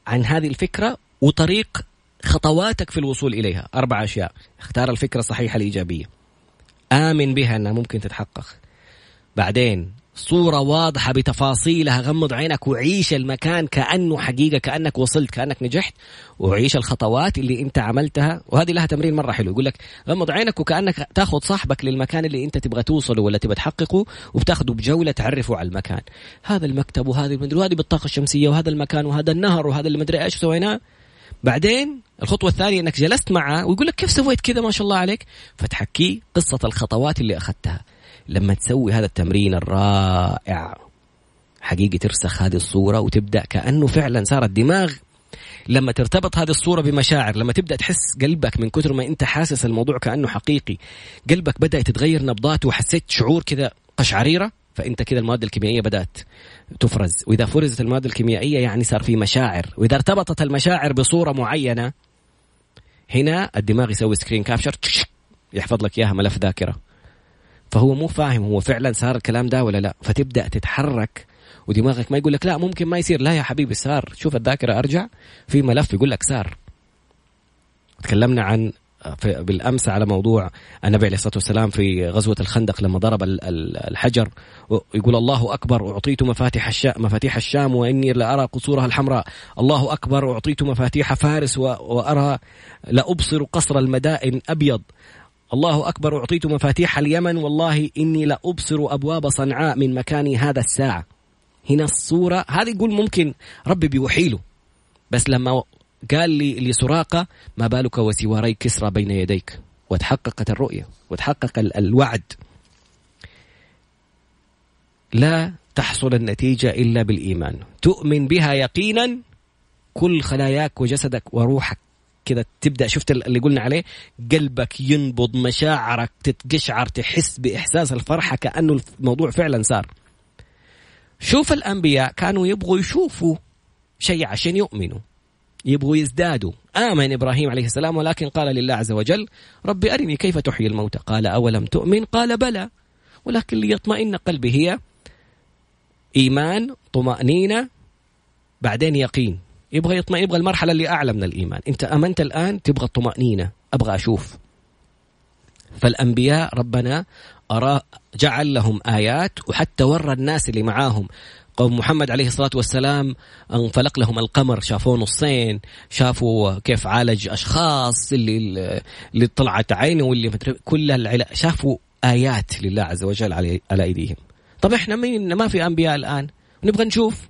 عن هذه الفكرة وطريق خطواتك في الوصول إليها. أربع أشياء. اختار الفكرة الصحيحة الإيجابية. آمن بها أنها ممكن تتحقق. بعدين صورة واضحة بتفاصيلها. غمض عينك وعيش المكان كأنه حقيقة كأنك وصلت كأنك نجحت. وعيش الخطوات اللي أنت عملتها. وهذه لها تمرين مرة حلو. يقول لك غمض عينك وكأنك تاخذ صاحبك للمكان اللي أنت تبغى توصله ولا تبغى تحققه وبتاخذه بجولة تعرفه على المكان. هذا المكتب وهذه المدري وهذه بالطاقة الشمسية وهذا المكان وهذا النهر وهذا اللي مدري إيش سويناه. بعدين الخطوة الثانية إنك جلست معه ويقول لك كيف سويت كذا؟ ما شاء الله عليك. فتحكيه قصة الخطوات اللي أخذتها. لما تسوي هذا التمرين الرائع حقيقي ترسخ هذه الصورة وتبدأ كأنه فعلا صار الدماغ لما ترتبط هذه الصورة بمشاعر لما تبدأ تحس قلبك من كثر ما أنت حاسس الموضوع كأنه حقيقي. قلبك بدأ تتغير نبضاته وحسيت شعور كذا قشعريرة فأنت كذا المواد الكيميائية بدأت تفرز. وإذا فرزت المواد الكيميائية يعني صار في مشاعر. وإذا ارتبطت المشاعر بصورة معينة هنا الدماغ يسوي سكرين كابشر يحفظ لك إياها ملف ذاكرة. فهو مو فاهم هو فعلا صار الكلام ده ولا لا. فتبدأ تتحرك ودماغك ما يقول لك لا ممكن ما يصير. لا يا حبيبي صار. شوف الذاكرة أرجع. في ملف يقول لك صار. تكلمنا عن بالأمس على موضوع النبي عليه الصلاة والسلام في غزوة الخندق لما ضرب الحجر. يقول الله أكبر أعطيت مفاتيح الشام مفاتيح الشام وإني لأرى قصورها الحمراء. الله أكبر أعطيت مفاتيح فارس وأرى لأبصر قصر المدائن أبيض. الله أكبر أعطيت مفاتيح اليمن والله إني لأبصر أبواب صنعاء من مكاني هذا الساعة. هنا الصورة هذه يقول ممكن ربي بيوحي له. بس لما قال لي لسراقة ما بالك وسواري كسرى بين يديك؟ وتحققت الرؤية وتحقق الوعد. لا تحصل النتيجة إلا بالإيمان. تؤمن بها يقينا كل خلاياك وجسدك وروحك. كذا تبدأ شفت اللي قلنا عليه؟ قلبك ينبض مشاعرك تتقشعر تحس بإحساس الفرحة كأنه الموضوع فعلا صار. شوف الأنبياء كانوا يبغوا يشوفوا شيء عشان يؤمنوا. يبغوا يزدادوا. آمن إبراهيم عليه السلام ولكن قال لله عز وجل ربي أرني كيف تحيي الموتى. قال أولم تؤمن؟ قال بلى. ولكن ليطمئن قلبي هي إيمان طمأنينة بعدين يقين. يبغى يطمئن يبغى المرحلة اللي أعلى من الإيمان. أنت آمنت الآن تبغى الطمأنينة. أبغى أشوف. فالأنبياء ربنا أرى جعل لهم آيات وحتى ورى الناس اللي معاهم. قوم محمد عليه الصلاة والسلام انفلق لهم القمر شافوه نصين شافوا كيف عالج أشخاص اللي اللي طلعت عينه واللي كل العلا شافوا آيات لله عز وجل على على أيديهم. طب إحنا مين؟ ما في أنبياء الآن. نبغى نشوف.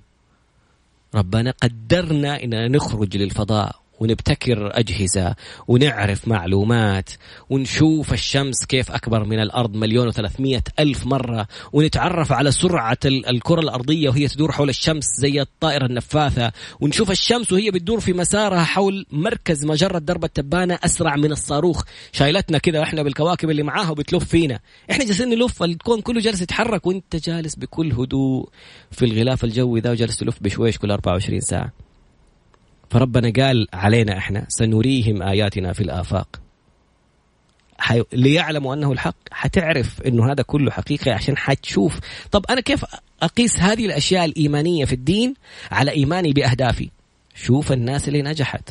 ربنا قدرنا إننا نخرج للفضاء. ونبتكر أجهزة ونعرف معلومات ونشوف الشمس كيف أكبر من الأرض مليون وثلاثمية ألف مرة ونتعرف على سرعة الكرة الأرضية وهي تدور حول الشمس زي الطائرة النفاثة ونشوف الشمس وهي بتدور في مسارها حول مركز مجرة درب التبانة أسرع من الصاروخ. شايلتنا كذا إحنا بالكواكب اللي معاها وبتلف فينا. إحنا جالسين نلف الكون كله جالس يتحرك وإنت جالس بكل هدوء في الغلاف الجوي ذا وجالس تلف بشويش كل 24 ساعة. فربنا قال علينا إحنا سنريهم آياتنا في الآفاق. حي... ليعلموا أنه الحق. حتعرف إنه هذا كله حقيقي عشان حتشوف. طب أنا كيف أقيس هذه الأشياء الإيمانية في الدين على إيماني بأهدافي؟ شوف الناس اللي نجحت.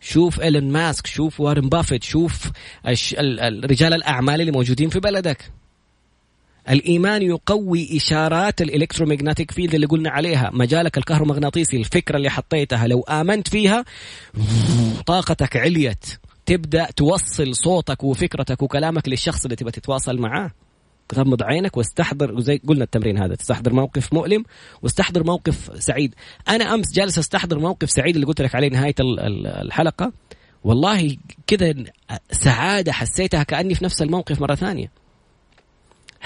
شوف إيلون ماسك شوف وارن بافيت شوف رجال الأعمال اللي موجودين في بلدك. الإيمان يقوي إشارات ال electromagnetic field اللي قلنا عليها. مجالك الكهرومغناطيسي الفكرة اللي حطيتها لو آمنت فيها طاقتك عليت. تبدأ توصل صوتك وفكرتك وكلامك للشخص اللي تبغى تتواصل معاه. تغمض عينك واستحضر وزي قلنا التمرين هذا تستحضر موقف مؤلم واستحضر موقف سعيد. أنا أمس جالس أستحضر موقف سعيد اللي قلت لك عليه نهاية الحلقة. والله كذا سعادة حسيتها كأني في نفس الموقف مرة ثانية.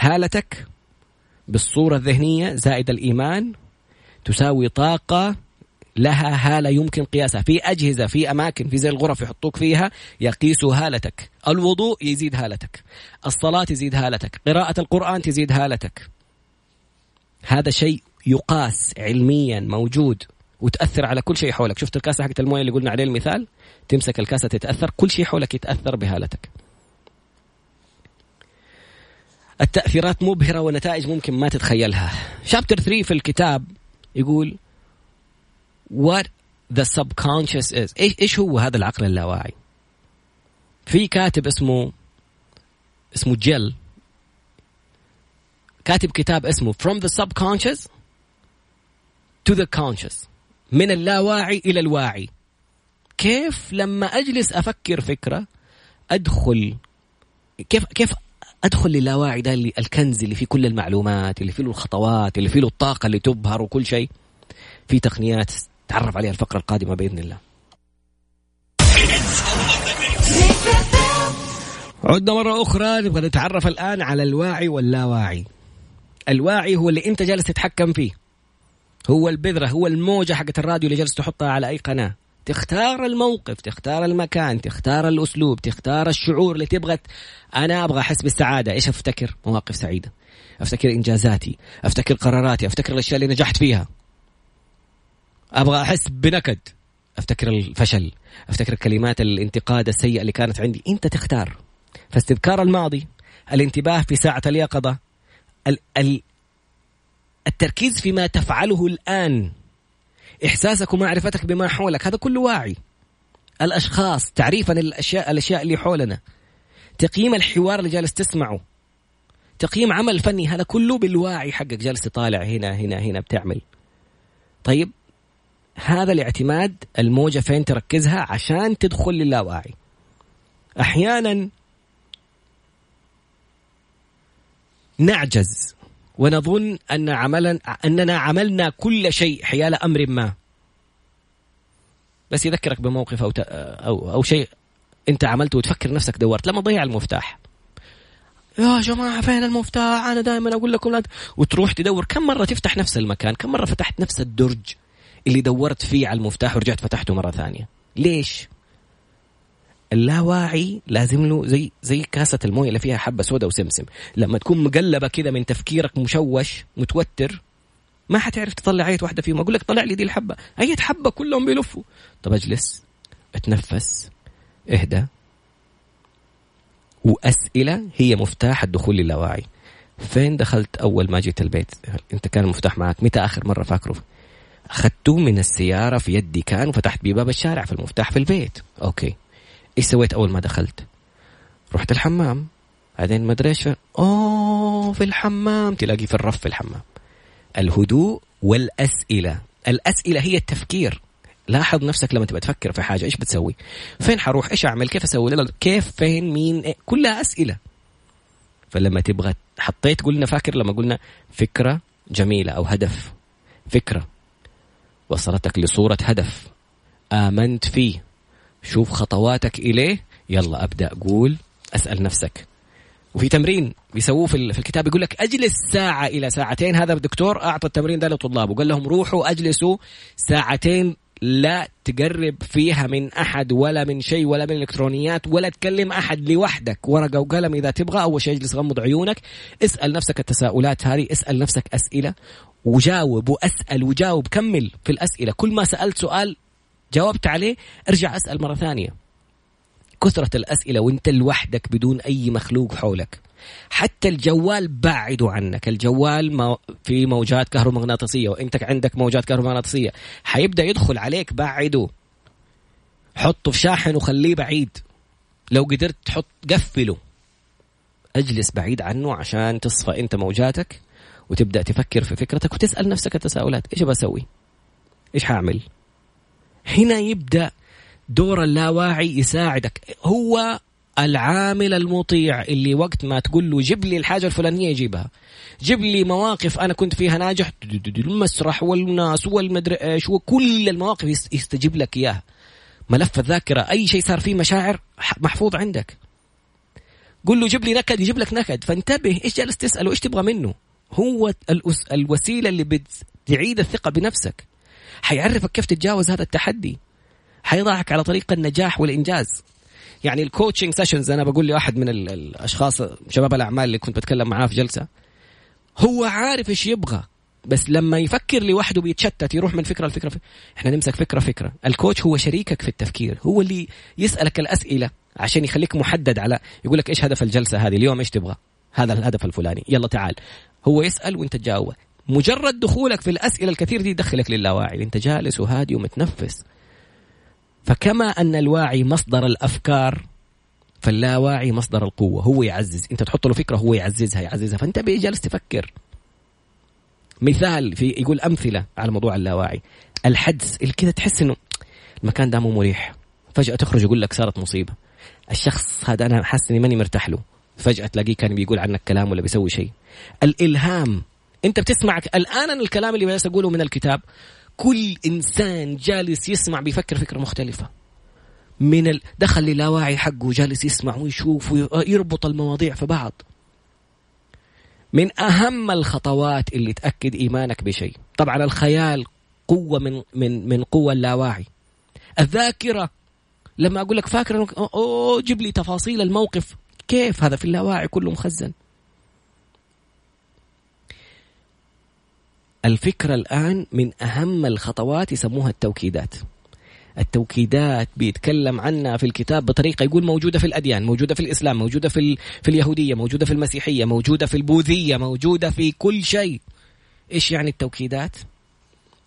هالتك بالصورة الذهنية زائد الإيمان تساوي طاقة لها هالة يمكن قياسها. في أجهزة في أماكن في زي الغرف يحطوك فيها يقيسوا هالتك. الوضوء يزيد هالتك. الصلاة تزيد هالتك. قراءة القرآن تزيد هالتك. هذا شيء يقاس علميا موجود وتأثر على كل شيء حولك. شفت الكاسة حقت الموية اللي قلنا عليه المثال؟ تمسك الكاسة تتأثر كل شيء حولك يتأثر بهالتك. التأثيرات مبهرة ونتائج ممكن ما تتخيلها. شابتر 3 في الكتاب يقول what the subconscious is. إيش إيش هو هذا العقل اللاواعي؟ في كاتب اسمه اسمه جيل. كاتب كتاب اسمه from the subconscious to the conscious. من اللاواعي إلى الواعي. كيف لما أجلس أفكر فكرة أدخل كيف كيف أدخل للاواعي ده اللي الكنز اللي فيه كل المعلومات اللي فيه الخطوات اللي فيه الطاقة اللي تبهر وكل شيء. في تقنيات تعرف عليها الفقرة القادمة بإذن الله. عدنا مرة أخرى نبغى نتعرف الآن على الواعي واللاواعي. الواعي هو اللي أنت جالس تتحكم فيه؟ هو البذرة هو الموجة حقت الراديو اللي جالس تحطها على أي قناة؟ تختار الموقف تختار المكان تختار الأسلوب تختار الشعور اللي تبغى أنا أبغى أحس بالسعادة. إيش أفتكر؟ مواقف سعيدة. أفتكر إنجازاتي أفتكر قراراتي أفتكر الأشياء اللي نجحت فيها. أبغى أحس بنكد. أفتكر الفشل أفتكر كلمات الانتقاد السيئة اللي كانت عندي. أنت تختار. فاستذكار الماضي الانتباه في ساعة اليقظة ال ال التركيز فيما تفعله الآن. إحساسك ومعرفتك بما حولك. هذا كله واعي. الأشخاص تعريفا الأشياء الأشياء اللي حولنا. تقييم الحوار اللي جالس تسمعه. تقييم عمل فني هذا كله بالواعي حقك. جالس تطالع هنا هنا هنا بتعمل. طيب هذا الاعتماد الموجة فين تركزها؟ عشان تدخل للاواعي. أحيانا نعجز. ونظن أن عملا أننا عملنا كل شيء حيال أمر ما. بس يذكرك بموقف أو, أو, أو شيء أنت عملته وتفكر نفسك دورت. لما ضيع المفتاح. يا جماعة فين المفتاح؟ أنا دائما أقول لكم لا وتروح تدور. كم مرة تفتح نفس المكان؟ كم مرة فتحت نفس الدرج اللي دورت فيه على المفتاح ورجعت فتحته مرة ثانية؟ ليش؟ اللاواعي لازم له زي زي كاسة الموية اللي فيها حبة سوداء وسمسم. لما تكون مقلبة كذا من تفكيرك مشوش متوتر ما حتعرف تطلع أي واحدة فيهم. أقول لك طلع لي دي الحبة. أي حبة كلهم بيلفوا. طب أجلس أتنفس أهدى. وأسئلة هي مفتاح الدخول للاواعي. فين دخلت أول ما جيت البيت؟ أنت كان المفتاح معك؟ متى آخر مرة فاكره؟ أخذته من السيارة في يدي كان وفتحت بيه باب الشارع في المفتاح في البيت. okay. إيش سويت أول ما دخلت؟ رحت الحمام. بعدين ما أدري إيش في الحمام. تلاقي في الرف في الحمام. الهدوء والأسئلة. الأسئلة هي التفكير. لاحظ نفسك لما تبغى تفكر في حاجة إيش بتسوي؟ فين حروح؟ إيش أعمل؟ كيف أسوي؟ كيف؟ فين؟ مين؟ إيه؟ كلها أسئلة. فلما تبغى حطيت قلنا فاكر لما قلنا فكرة جميلة أو هدف. فكرة. وصلتك لصورة هدف. آمنت فيه. شوف خطواتك إليه. يلا أبدأ. قول. أسأل نفسك. وفي تمرين بيسووه في الكتاب يقول لك أجلس ساعة إلى ساعتين. هذا الدكتور أعطى التمرين ده لطلابه قال لهم روحوا أجلسوا ساعتين لا تقرب فيها من أحد ولا من شيء ولا من الإلكترونيات ولا تكلم أحد لوحدك. ورقة وقلم إذا تبغى أول شيء اجلس غمض عيونك. اسأل نفسك التساؤلات هذه اسأل نفسك أسئلة. وجاوب وأسأل وجاوب كمل في الأسئلة. كل ما سألت سؤال جاوبت عليه ارجع أسأل مرة ثانية. كثرة الأسئلة وانت لوحدك بدون أي مخلوق حولك. حتى الجوال بعده عنك. الجوال في موجات كهرومغناطيسية وانت عندك موجات كهرومغناطيسية. حيبدأ يدخل عليك بعده. حطه في شاحن وخليه بعيد. لو قدرت تحط قفله. اجلس بعيد عنه عشان تصفى انت موجاتك وتبدأ تفكر في فكرتك وتسأل نفسك التساؤلات. إيش بسوي إيش حاعمل هنا يبدأ دور اللاواعي يساعدك. هو العامل المطيع اللي وقت ما تقول له جيب لي الحاجة الفلانية يجيبها. جيب لي مواقف أنا كنت فيها ناجح. المسرح والناس والمدري إيش وكل المواقف يستجيب لك إياها. ملف الذاكرة أي شيء صار فيه مشاعر محفوظ عندك. قول له جيب لي نكد يجيب لك نكد. فانتبه إيش جالس تسأله؟ إيش تبغى منه؟ هو الوسيلة اللي بتعيد الثقة بنفسك. حيعرفك كيف تتجاوز هذا التحدي. حيضعك على طريق النجاح والإنجاز. يعني ال coaching sessions أنا بقول لواحد من الأشخاص شباب الأعمال اللي كنت بتكلم معاه في جلسة هو عارف إيش يبغى بس لما يفكر لوحده بيتشتت يروح من فكرة لفكرة إحنا نمسك فكرة فكرة. الكوتش هو شريكك في التفكير هو اللي يسألك الأسئلة عشان يخليك محدد على يقول لك إيش هدف الجلسة هذه اليوم إيش تبغى هذا الهدف الفلاني يلا تعال. هو يسأل وإنت تجاوب مجرد دخولك في الأسئلة الكثير دي يدخلك للاواعي أنت جالس وهادي ومتنفس. فكما أن الواعي مصدر الأفكار فاللاواعي مصدر القوة. هو يعزز. أنت تحط له فكرة هو يعززها يعززها. فأنت جالس تفكر. مثال في يقول أمثلة على موضوع اللاواعي. الحدس اللي كذا تحس إنه المكان ده مو مريح. فجأة تخرج يقول لك صارت مصيبة. الشخص هذا أنا حاسس إني ماني مرتاح له. فجأة تلاقيه كان بيقول عنك كلام ولا بيسوي شيء. الإلهام أنت بتسمع الآن الكلام اللي بس أقوله من الكتاب كل إنسان جالس يسمع بيفكر فكرة مختلفة. من ال... دخل للاواعي حقه جالس يسمع ويشوف ويربط المواضيع في بعض. من أهم الخطوات اللي تأكد إيمانك بشيء. طبعا الخيال قوة من من من قوة اللاواعي. الذاكرة لما أقول لك فاكر أوه جيب لي تفاصيل الموقف. كيف؟ هذا في اللاواعي كله مخزن. الفكرة الآن من أهم الخطوات يسموها التوكيدات التوكيدات بيتكلم عنها في الكتاب بطريقة يقول موجودة في الأديان، موجودة في الإسلام، موجودة في في اليهودية، موجودة في المسيحية، موجودة في البوذية، موجودة في كل شيء. إيش يعني التوكيدات؟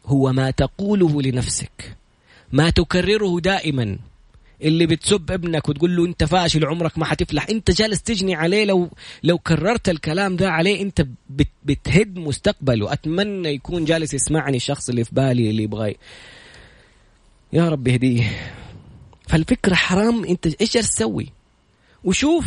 هو ما تقوله لنفسك ما تكرره دائما اللي بتسب ابنك وتقول له انت فاشل عمرك ما حتفلح. انت جالس تجني عليه لو لو كررت الكلام ده عليه انت بتهد مستقبله. أتمنى يكون جالس يسمعني الشخص اللي في بالي اللي يبغى يا رب يهديه. فالفكرة حرام. انت إيش جالس تسوي؟ وشوف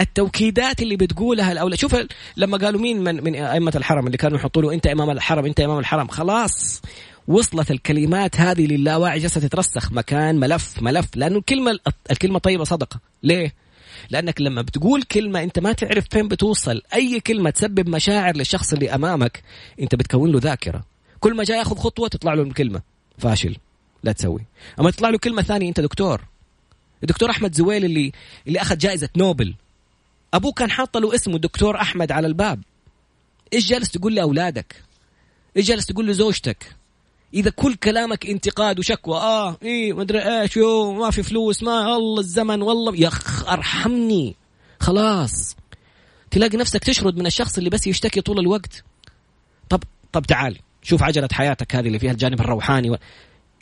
التوكيدات اللي بتقولها الاولاد شوف لما قالوا مين من من أئمة الحرم اللي كانوا يحطوا له انت إمام الحرم انت إمام الحرم. خلاص. وصلت الكلمات هذه للاواعي جالسه تترسخ. مكان ملف ملف. لأنه الكلمة الكلمة طيبة صدقة. ليه؟ لأنك لما بتقول كلمة أنت ما تعرف فين بتوصل. أي كلمة تسبب مشاعر للشخص اللي أمامك أنت بتكون له ذاكرة. كل ما جاي ياخذ خطوة تطلع له الكلمة. فاشل. لا تسوي. أما تطلع له كلمة ثانية أنت دكتور. الدكتور أحمد زويل اللي اللي أخذ جائزة نوبل. أبوه كان حاط له اسمه دكتور أحمد على الباب. إيش جالس تقول لأولادك؟ إيش جالس تقول لزوجتك؟ إذا كل كلامك انتقاد وشكوى. آه إيه ما أدري إيش يو ما في فلوس ما الله الزمن والله. يا أرحمني. خلاص. تلاقي نفسك تشرد من الشخص اللي بس يشتكي طول الوقت. طب طب تعال شوف عجلة حياتك هذه اللي فيها الجانب الروحاني و...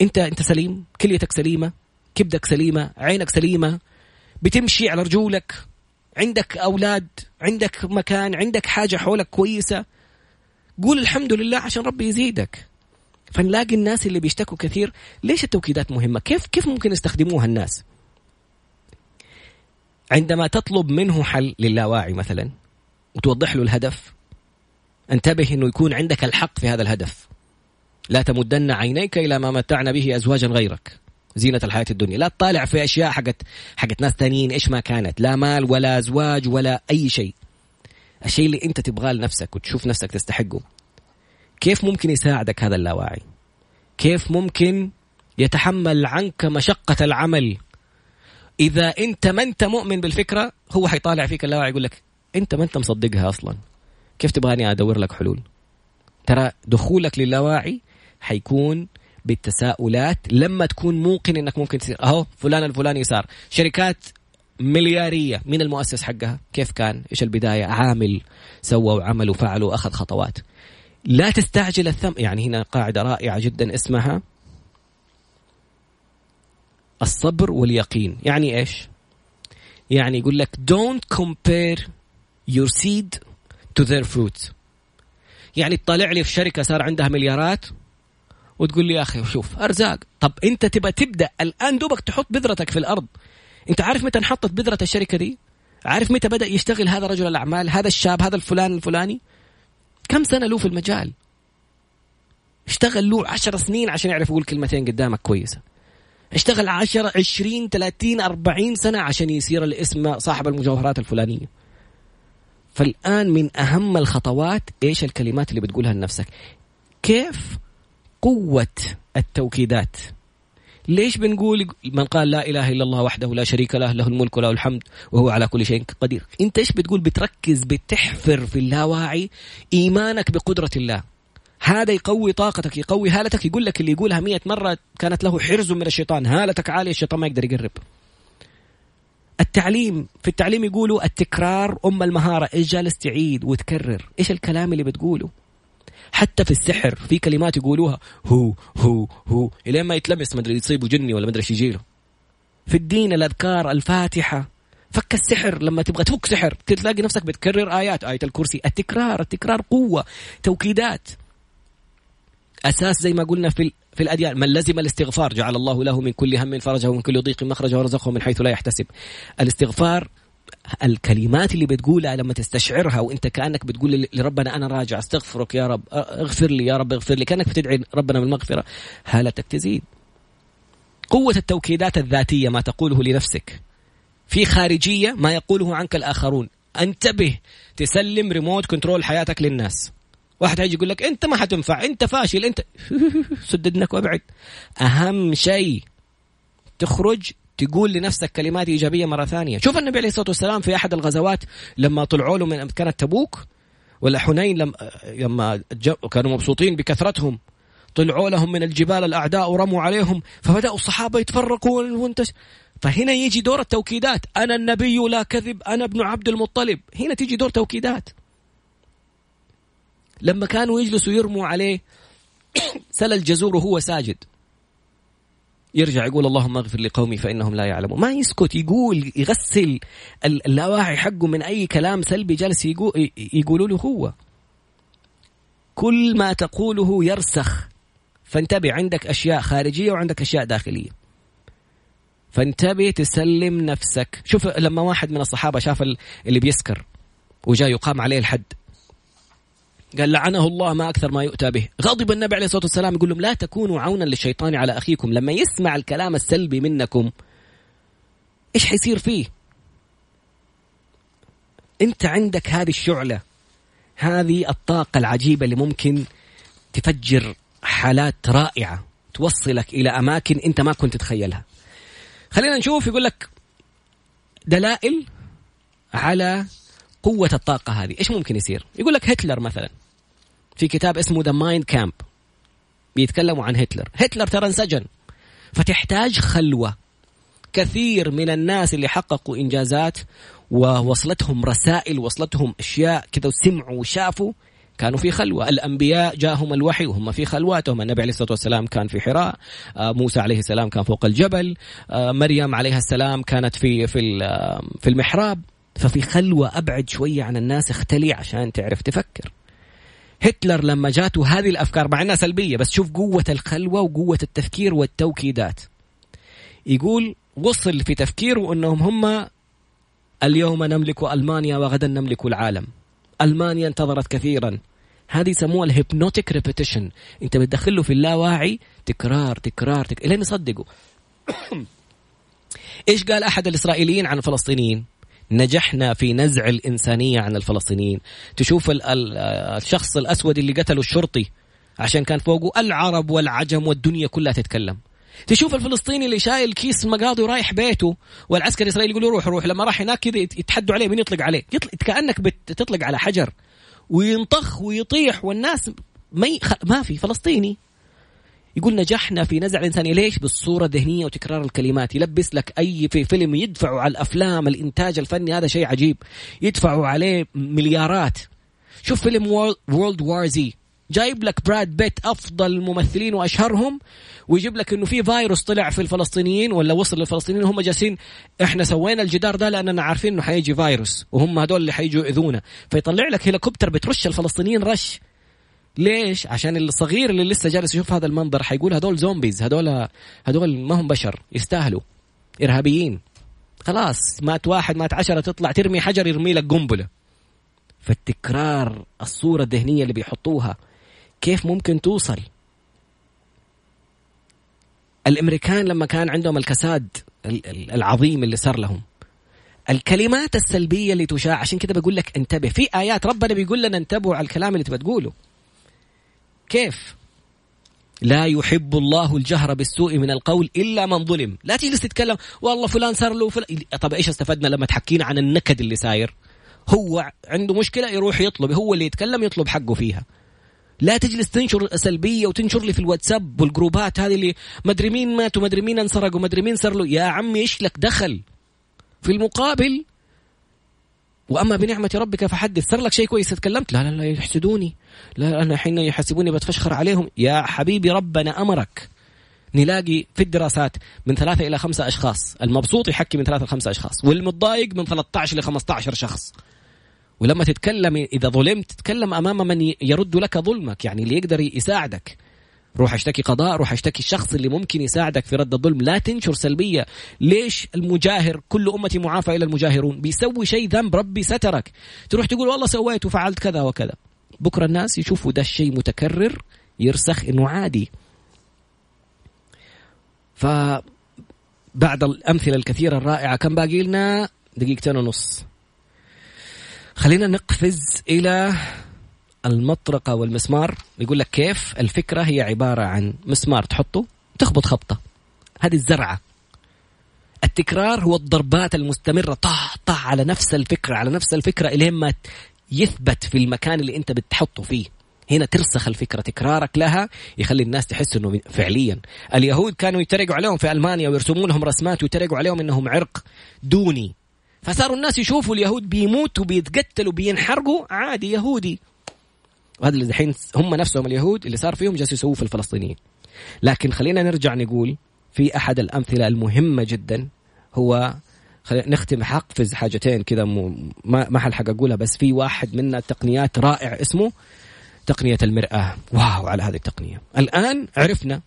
أنت أنت سليم؟ كليتك سليمة؟ كبدك سليمة؟ عينك سليمة؟ بتمشي على رجولك؟ عندك أولاد؟ عندك مكان؟ عندك حاجة حولك كويسة؟ قول الحمد لله عشان ربي يزيدك. فنلاقي الناس اللي بيشتكوا كثير. ليش التوكيدات مهمة؟ كيف كيف ممكن يستخدموها الناس؟ عندما تطلب منه حل للاواعي مثلا وتوضح له الهدف انتبه إنه يكون عندك الحق في هذا الهدف. لا تمدن عينيك إلى ما متعنا به ازواجا غيرك. زينة الحياة الدنيا. لا تطالع في أشياء حقت حقت ناس ثانيين إيش ما كانت. لا مال ولا أزواج ولا أي شيء. الشيء اللي أنت تبغاه لنفسك وتشوف نفسك تستحقه. كيف ممكن يساعدك هذا اللاواعي؟ كيف ممكن يتحمل عنك مشقة العمل؟ إذا أنت ما أنت مؤمن بالفكرة هو حيطالع فيك اللاواعي يقول لك أنت ما أنت مصدقها أصلا. كيف تبغاني أدور لك حلول؟ ترى دخولك للاواعي حيكون بالتساؤلات لما تكون موقن إنك ممكن تصير. أهو فلان الفلاني صار شركات مليارية من المؤسس حقها كيف كان؟ إيش البداية؟ عامل سوى وعمل وفعل وأخذ خطوات. لا تستعجل الثم يعني هنا قاعدة رائعة جدا اسمها الصبر واليقين. يعني إيش؟ يعني يقول لك don't compare your seed to their fruit يعني تطالع لي في شركة صار عندها مليارات وتقول لي يا أخي شوف أرزاق. طب أنت تبى تبدأ الآن دوبك تحط بذرتك في الأرض. أنت عارف متى انحطت بذرة الشركة دي؟ عارف متى بدأ يشتغل هذا رجل الأعمال هذا الشاب هذا الفلان الفلاني؟ كم سنة له في المجال؟ اشتغل له عشر سنين عشان يعرف يقول كلمتين قدامك كويسة. اشتغل عشر عشرين ثلاثين أربعين سنة عشان يصير الاسم صاحب المجوهرات الفلانية. فالآن من أهم الخطوات إيش الكلمات اللي بتقولها لنفسك؟ كيف قوة التوكيدات؟ ليش بنقول من قال لا إله إلا الله وحده لا شريك له له الملك وله الحمد وهو على كل شيء قدير. انت إيش بتقول؟ بتركز بتحفر في اللاواعي إيمانك بقدرة الله. هذا يقوي طاقتك يقوي هالتك يقول لك اللي يقولها مية مرة كانت له حرز من الشيطان. هالتك عالية الشيطان ما يقدر يقرب. التعليم في التعليم يقولوا التكرار أم المهارة إيش جالس تعيد وتكرر؟ إيش الكلام اللي بتقوله؟ حتى في السحر. في كلمات يقولوها هو هو هو. إلين ما يتلمس مدري يصيبه جني ولا مدري إيش يجيله. في الدين الأذكار الفاتحة. فك السحر. لما تبغى تفك سحر تلاقي نفسك بتكرر آيات. آية الكرسي. التكرار التكرار قوة. توكيدات. أساس زي ما قلنا في في الأديان. من لزم الاستغفار جعل الله له من كل هم فرجه ومن كل ضيق مخرجه ورزقه من حيث لا يحتسب. الاستغفار الكلمات اللي بتقولها لما تستشعرها وإنت كأنك بتقول لربنا أنا راجع أستغفرك يا رب أغفر لي يا رب أغفر لي كأنك بتدعي ربنا بالمغفرة. هالتك تزيد. قوة التوكيدات الذاتية ما تقوله لنفسك. في خارجية ما يقوله عنك الآخرون. انتبه تسلم ريموت كنترول حياتك للناس. واحد هيجي يقول لك انت ما حتنفع انت فاشل انت [LAUGHS] سددنك وابعد. أهم شيء تخرج تقول لنفسك كلمات إيجابية مرة ثانية. شوف النبي عليه الصلاة والسلام في أحد الغزوات لما طلعوا له من كانت تبوك ولا حنين لما لما كانوا مبسوطين بكثرتهم. طلعوا لهم من الجبال الأعداء ورموا عليهم فبدأوا الصحابة يتفرقوا وانتش فهنا يجي دور التوكيدات. أنا النبي لا كذب أنا ابن عبد المطلب. هنا تيجي دور توكيدات. لما كانوا يجلسوا يرموا عليه [COUGHS] سل الجزور وهو ساجد. يرجع يقول اللهم اغفر لقومي فإنهم لا يعلمون. ما يسكت يقول يغسل اللاواعي حقه من أي كلام سلبي جالس يقولوا له هو. كل ما تقوله يرسخ. فانتبه عندك أشياء خارجية وعندك أشياء داخلية. فانتبه تسلم نفسك. شوف لما واحد من الصحابة شاف اللي بيسكر وجاء يقام عليه الحد. قال لعنه الله ما أكثر ما يؤتى به. غضب النبي عليه الصلاة والسلام يقول لهم لا تكونوا عونا للشيطان على أخيكم. لما يسمع الكلام السلبي منكم إيش حيصير فيه؟ أنت عندك هذه الشعلة هذه الطاقة العجيبة اللي ممكن تفجر حالات رائعة توصلك إلى أماكن أنت ما كنت تتخيلها. خلينا نشوف يقول لك دلائل على قوة الطاقة هذه. إيش ممكن يصير؟ يقول لك هتلر مثلا في كتاب اسمه the Mein Kampf بيتكلموا عن هتلر. هتلر ترى انسجن. فتحتاج خلوة. كثير من الناس اللي حققوا إنجازات ووصلتهم رسائل وصلتهم أشياء كذا وسمعوا وشافوا كانوا في خلوة. الأنبياء جاءهم الوحي وهم في خلواتهم. النبي عليه الصلاة والسلام كان في حراء. آه، موسى عليه السلام كان فوق الجبل. آه، مريم عليها السلام كانت في في آه، في المحراب. ففي خلوة أبعد شوية عن الناس اختلي عشان تعرف تفكر. هتلر لما جاته هذه الأفكار مع أنها سلبية بس شوف قوة الخلوة وقوة التفكير والتوكيدات. يقول وصل في تفكيره أنهم هم اليوم نملك ألمانيا وغدا نملك العالم. ألمانيا انتظرت كثيرا. هذه يسموها ال hypnotic repetition. أنت بتدخله في اللاواعي تكرار تكرار تكرار لين يصدقوا. [COUGHS] إيش قال أحد الإسرائيليين عن الفلسطينيين؟ نجحنا في نزع الإنسانية عن الفلسطينيين. تشوف الشخص الأسود اللي قتله الشرطي عشان كان فوقه العرب والعجم والدنيا كلها تتكلم. تشوف الفلسطيني اللي شايل كيس مقاضي ورايح بيته والعسكري الإسرائيلي يقول له روح روح لما راح هناك كذا يتحدوا عليه مين يطلق عليه. يطلق كأنك بتطلق على حجر. وينطخ ويطيح والناس ما ما في فلسطيني. يقول نجحنا في نزع الإنسانية ليش؟ بالصورة الذهنية وتكرار الكلمات. يلبس لك أي في فيلم يدفعوا على الأفلام الإنتاج الفني هذا شيء عجيب. يدفعوا عليه مليارات. شوف فيلم World War Z جايب لك براد بيت أفضل الممثلين وأشهرهم ويجيب لك إنه في فيروس طلع في الفلسطينيين ولا وصل للفلسطينيين وهم جالسين. إحنا سوينا الجدار ده لأننا عارفين إنه حيجي فيروس وهم هذول اللي حيجوا يؤذونا. فيطلع لك هليكوبتر بترش الفلسطينيين رش. ليش؟ عشان الصغير اللي لسه جالس يشوف هذا المنظر حيقول هذول zombies هذول هذول ما هم بشر يستاهلوا. إرهابيين. خلاص مات واحد مات عشرة تطلع ترمي حجر يرمي لك قنبلة. فالتكرار الصورة الذهنية اللي بيحطوها كيف ممكن توصل؟ الأمريكان لما كان عندهم الكساد العظيم اللي صار لهم الكلمات السلبية اللي تشاع عشان كده بقول لك انتبه. في آيات ربنا بيقول لنا انتبهوا على الكلام اللي تبى تقوله. كيف؟ لا يحب الله الجهر بالسوء من القول إلا من ظلم. لا تجلس تتكلم والله فلان صار له فلان طب إيش استفدنا لما تحكينا عن النكد اللي ساير؟ هو عنده مشكلة يروح يطلب هو اللي يتكلم يطلب حقه فيها. لا تجلس تنشر سلبية وتنشر لي في الواتساب والجروبات هذه اللي مدري مين مات ومدري مين انسرق ومدري مين صار له. يا عمي إيش لك دخل في المقابل؟ وأما بنعمة ربك فحدث. صار لك شيء كويس تكلمت؟ لا لا لا يحسدوني. لا أنا حين يحسبوني بتفشخر عليهم. يا حبيبي ربنا أمرك. نلاقي في الدراسات من ثلاثة إلى خمسة أشخاص. المبسوط يحكي من ثلاثة لخمسة أشخاص. والمتضايق من 13 ل 15 شخص. ولما تتكلم إذا ظلمت تتكلم أمام من يرد لك ظلمك. يعني اللي يقدر يساعدك. روح اشتكي قضاء روح اشتكي الشخص اللي ممكن يساعدك في رد الظلم. لا تنشر سلبية. ليش المجاهر كل أمتي معافى إلى المجاهرون؟ بيسوي شيء ذنب ربي سترك. تروح تقول والله سويت وفعلت كذا وكذا. بكرة الناس يشوفوا ده الشيء متكرر يرسخ إنه عادي. فبعد الأمثلة الكثيرة الرائعة كم باقي لنا؟ دقيقتين ونص. خلينا نقفز إلى المطرقة والمسمار يقول لك كيف؟ الفكرة هي عبارة عن مسمار تحطه تخبط خبطة. هذه الزرعة. التكرار هو الضربات المستمرة طح طح على نفس الفكرة على نفس الفكرة إلين ما يثبت في المكان اللي أنت بتحطه فيه. هنا ترسخ الفكرة تكرارك لها يخلي الناس تحس إنه فعليا. اليهود كانوا يتريقوا عليهم في ألمانيا ويرسمون لهم رسمات ويتريقوا عليهم إنهم عرق دوني. فصاروا الناس يشوفوا اليهود بيموتوا بيتقتلوا بينحرقوا عادي يهودي. وهذا اللي الحين هم نفسهم اليهود اللي صار فيهم جالسوا يسووه في الفلسطينيين. لكن خلينا نرجع نقول في أحد الأمثلة المهمة جدا هو خلينا نختم حقفز حاجتين كذا ما ما حلحق اقولها بس في واحد من التقنيات رائع اسمه تقنية المرآة. واو على هذه التقنية. الآن عرفنا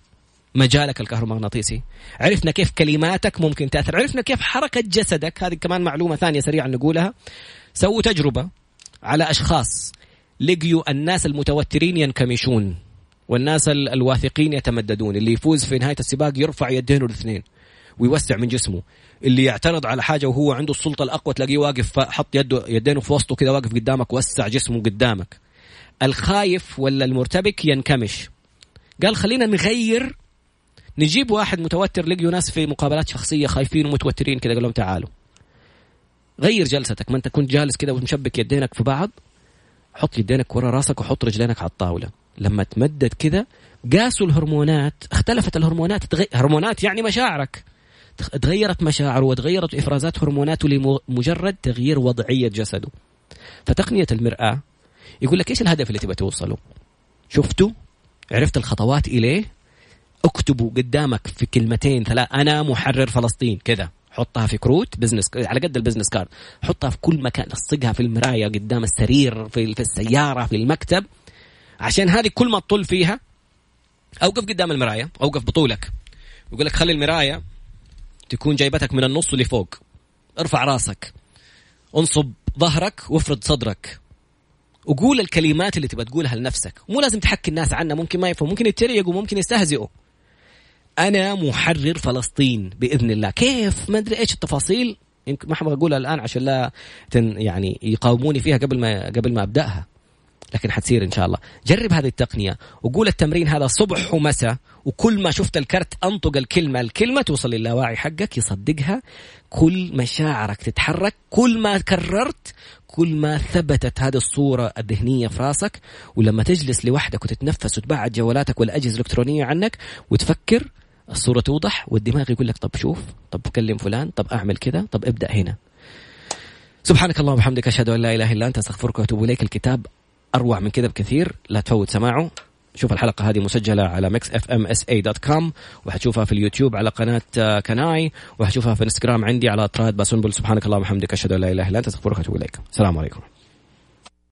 مجالك الكهرومغناطيسي. عرفنا كيف كلماتك ممكن تأثر. عرفنا كيف حركة جسدك هذه كمان معلومة ثانية سريعا نقولها سووا تجربة على أشخاص لقيوا الناس المتوترين ينكمشون والناس الواثقين يتمددون. اللي يفوز في نهاية السباق يرفع يدينه الاثنين ويوسع من جسمه. اللي يعترض على حاجة وهو عنده السلطة الأقوى تلاقيه واقف حط يده يدينه في وسطه كذا واقف قدامك وسع جسمه قدامك. الخايف ولا المرتبك ينكمش. قال خلينا نغير نجيب واحد متوتر لقيوا ناس في مقابلات شخصية خايفين ومتوترين كذا قال لهم تعالوا. غير جلستك ما انت كنت جالس كذا ومشبك يدينك في بعض. حط يدينك ورا راسك وحط رجلينك على الطاولة. لما تمدد كذا قاسوا الهرمونات. اختلفت الهرمونات. تغي... هرمونات يعني مشاعرك. تغيرت مشاعره وتغيرت إفرازات هرموناته لمجرد تغيير وضعية جسده. فتقنية المرآة يقول لك إيش الهدف اللي تبغى توصله؟ شفتوا عرفت الخطوات إليه؟ اكتبوا قدامك في كلمتين ثلاث أنا محرر فلسطين. كذا. حطها في كروت business على قد ال business card حطها في كل مكان لصقها في المراية قدام السرير في, في السيارة في المكتب. عشان هذه كل ما تطل فيها أوقف قدام المراية أوقف بطولك. يقول لك خلي المراية تكون جايبتك من النص لفوق. ارفع راسك. انصب ظهرك وافرد صدرك. وقول الكلمات اللي تبغى تقولها لنفسك. مو لازم تحكي الناس عنها ممكن ما يفهم ممكن يتريقوا ممكن يستهزئوا. أنا محرر فلسطين بإذن الله. كيف؟ ما أدري إيش التفاصيل. يمكن ما حابب أقولها الآن عشان لا يعني يقاوموني فيها قبل ما قبل ما أبدأها. لكن حتصير إن شاء الله. جرب هذه التقنية وقول التمرين هذا صبح ومساء وكل ما شفت الكرت أنطق الكلمة. الكلمة توصل للاواعي حقك يصدقها. كل مشاعرك تتحرك. كل ما كررت كل ما ثبتت هذه الصورة الذهنية في راسك. ولما تجلس لوحدك وتتنفس وتبعد جوالاتك والأجهزة الإلكترونية عنك وتفكر الصورة توضح والدماغ يقول لك طب شوف طب كلم فلان طب أعمل كذا طب ابدأ هنا. سبحانك اللهم وبحمدك أشهد أن لا إله إلا أنت أستغفرك وأتوب إليك. الكتاب أروع من كذا بكثير لا تفوت سماعه. شوف الحلقة هذه مسجلة على Mix FM SA dot com وحتشوفها في اليوتيوب على قناة آه، كناي وحتشوفها في الانستغرام عندي على تراد باسنبل سبحانك اللهم وبحمدك أشهد أن لا إله إلا أنت أستغفرك وأتوب إليك. السلام عليكم.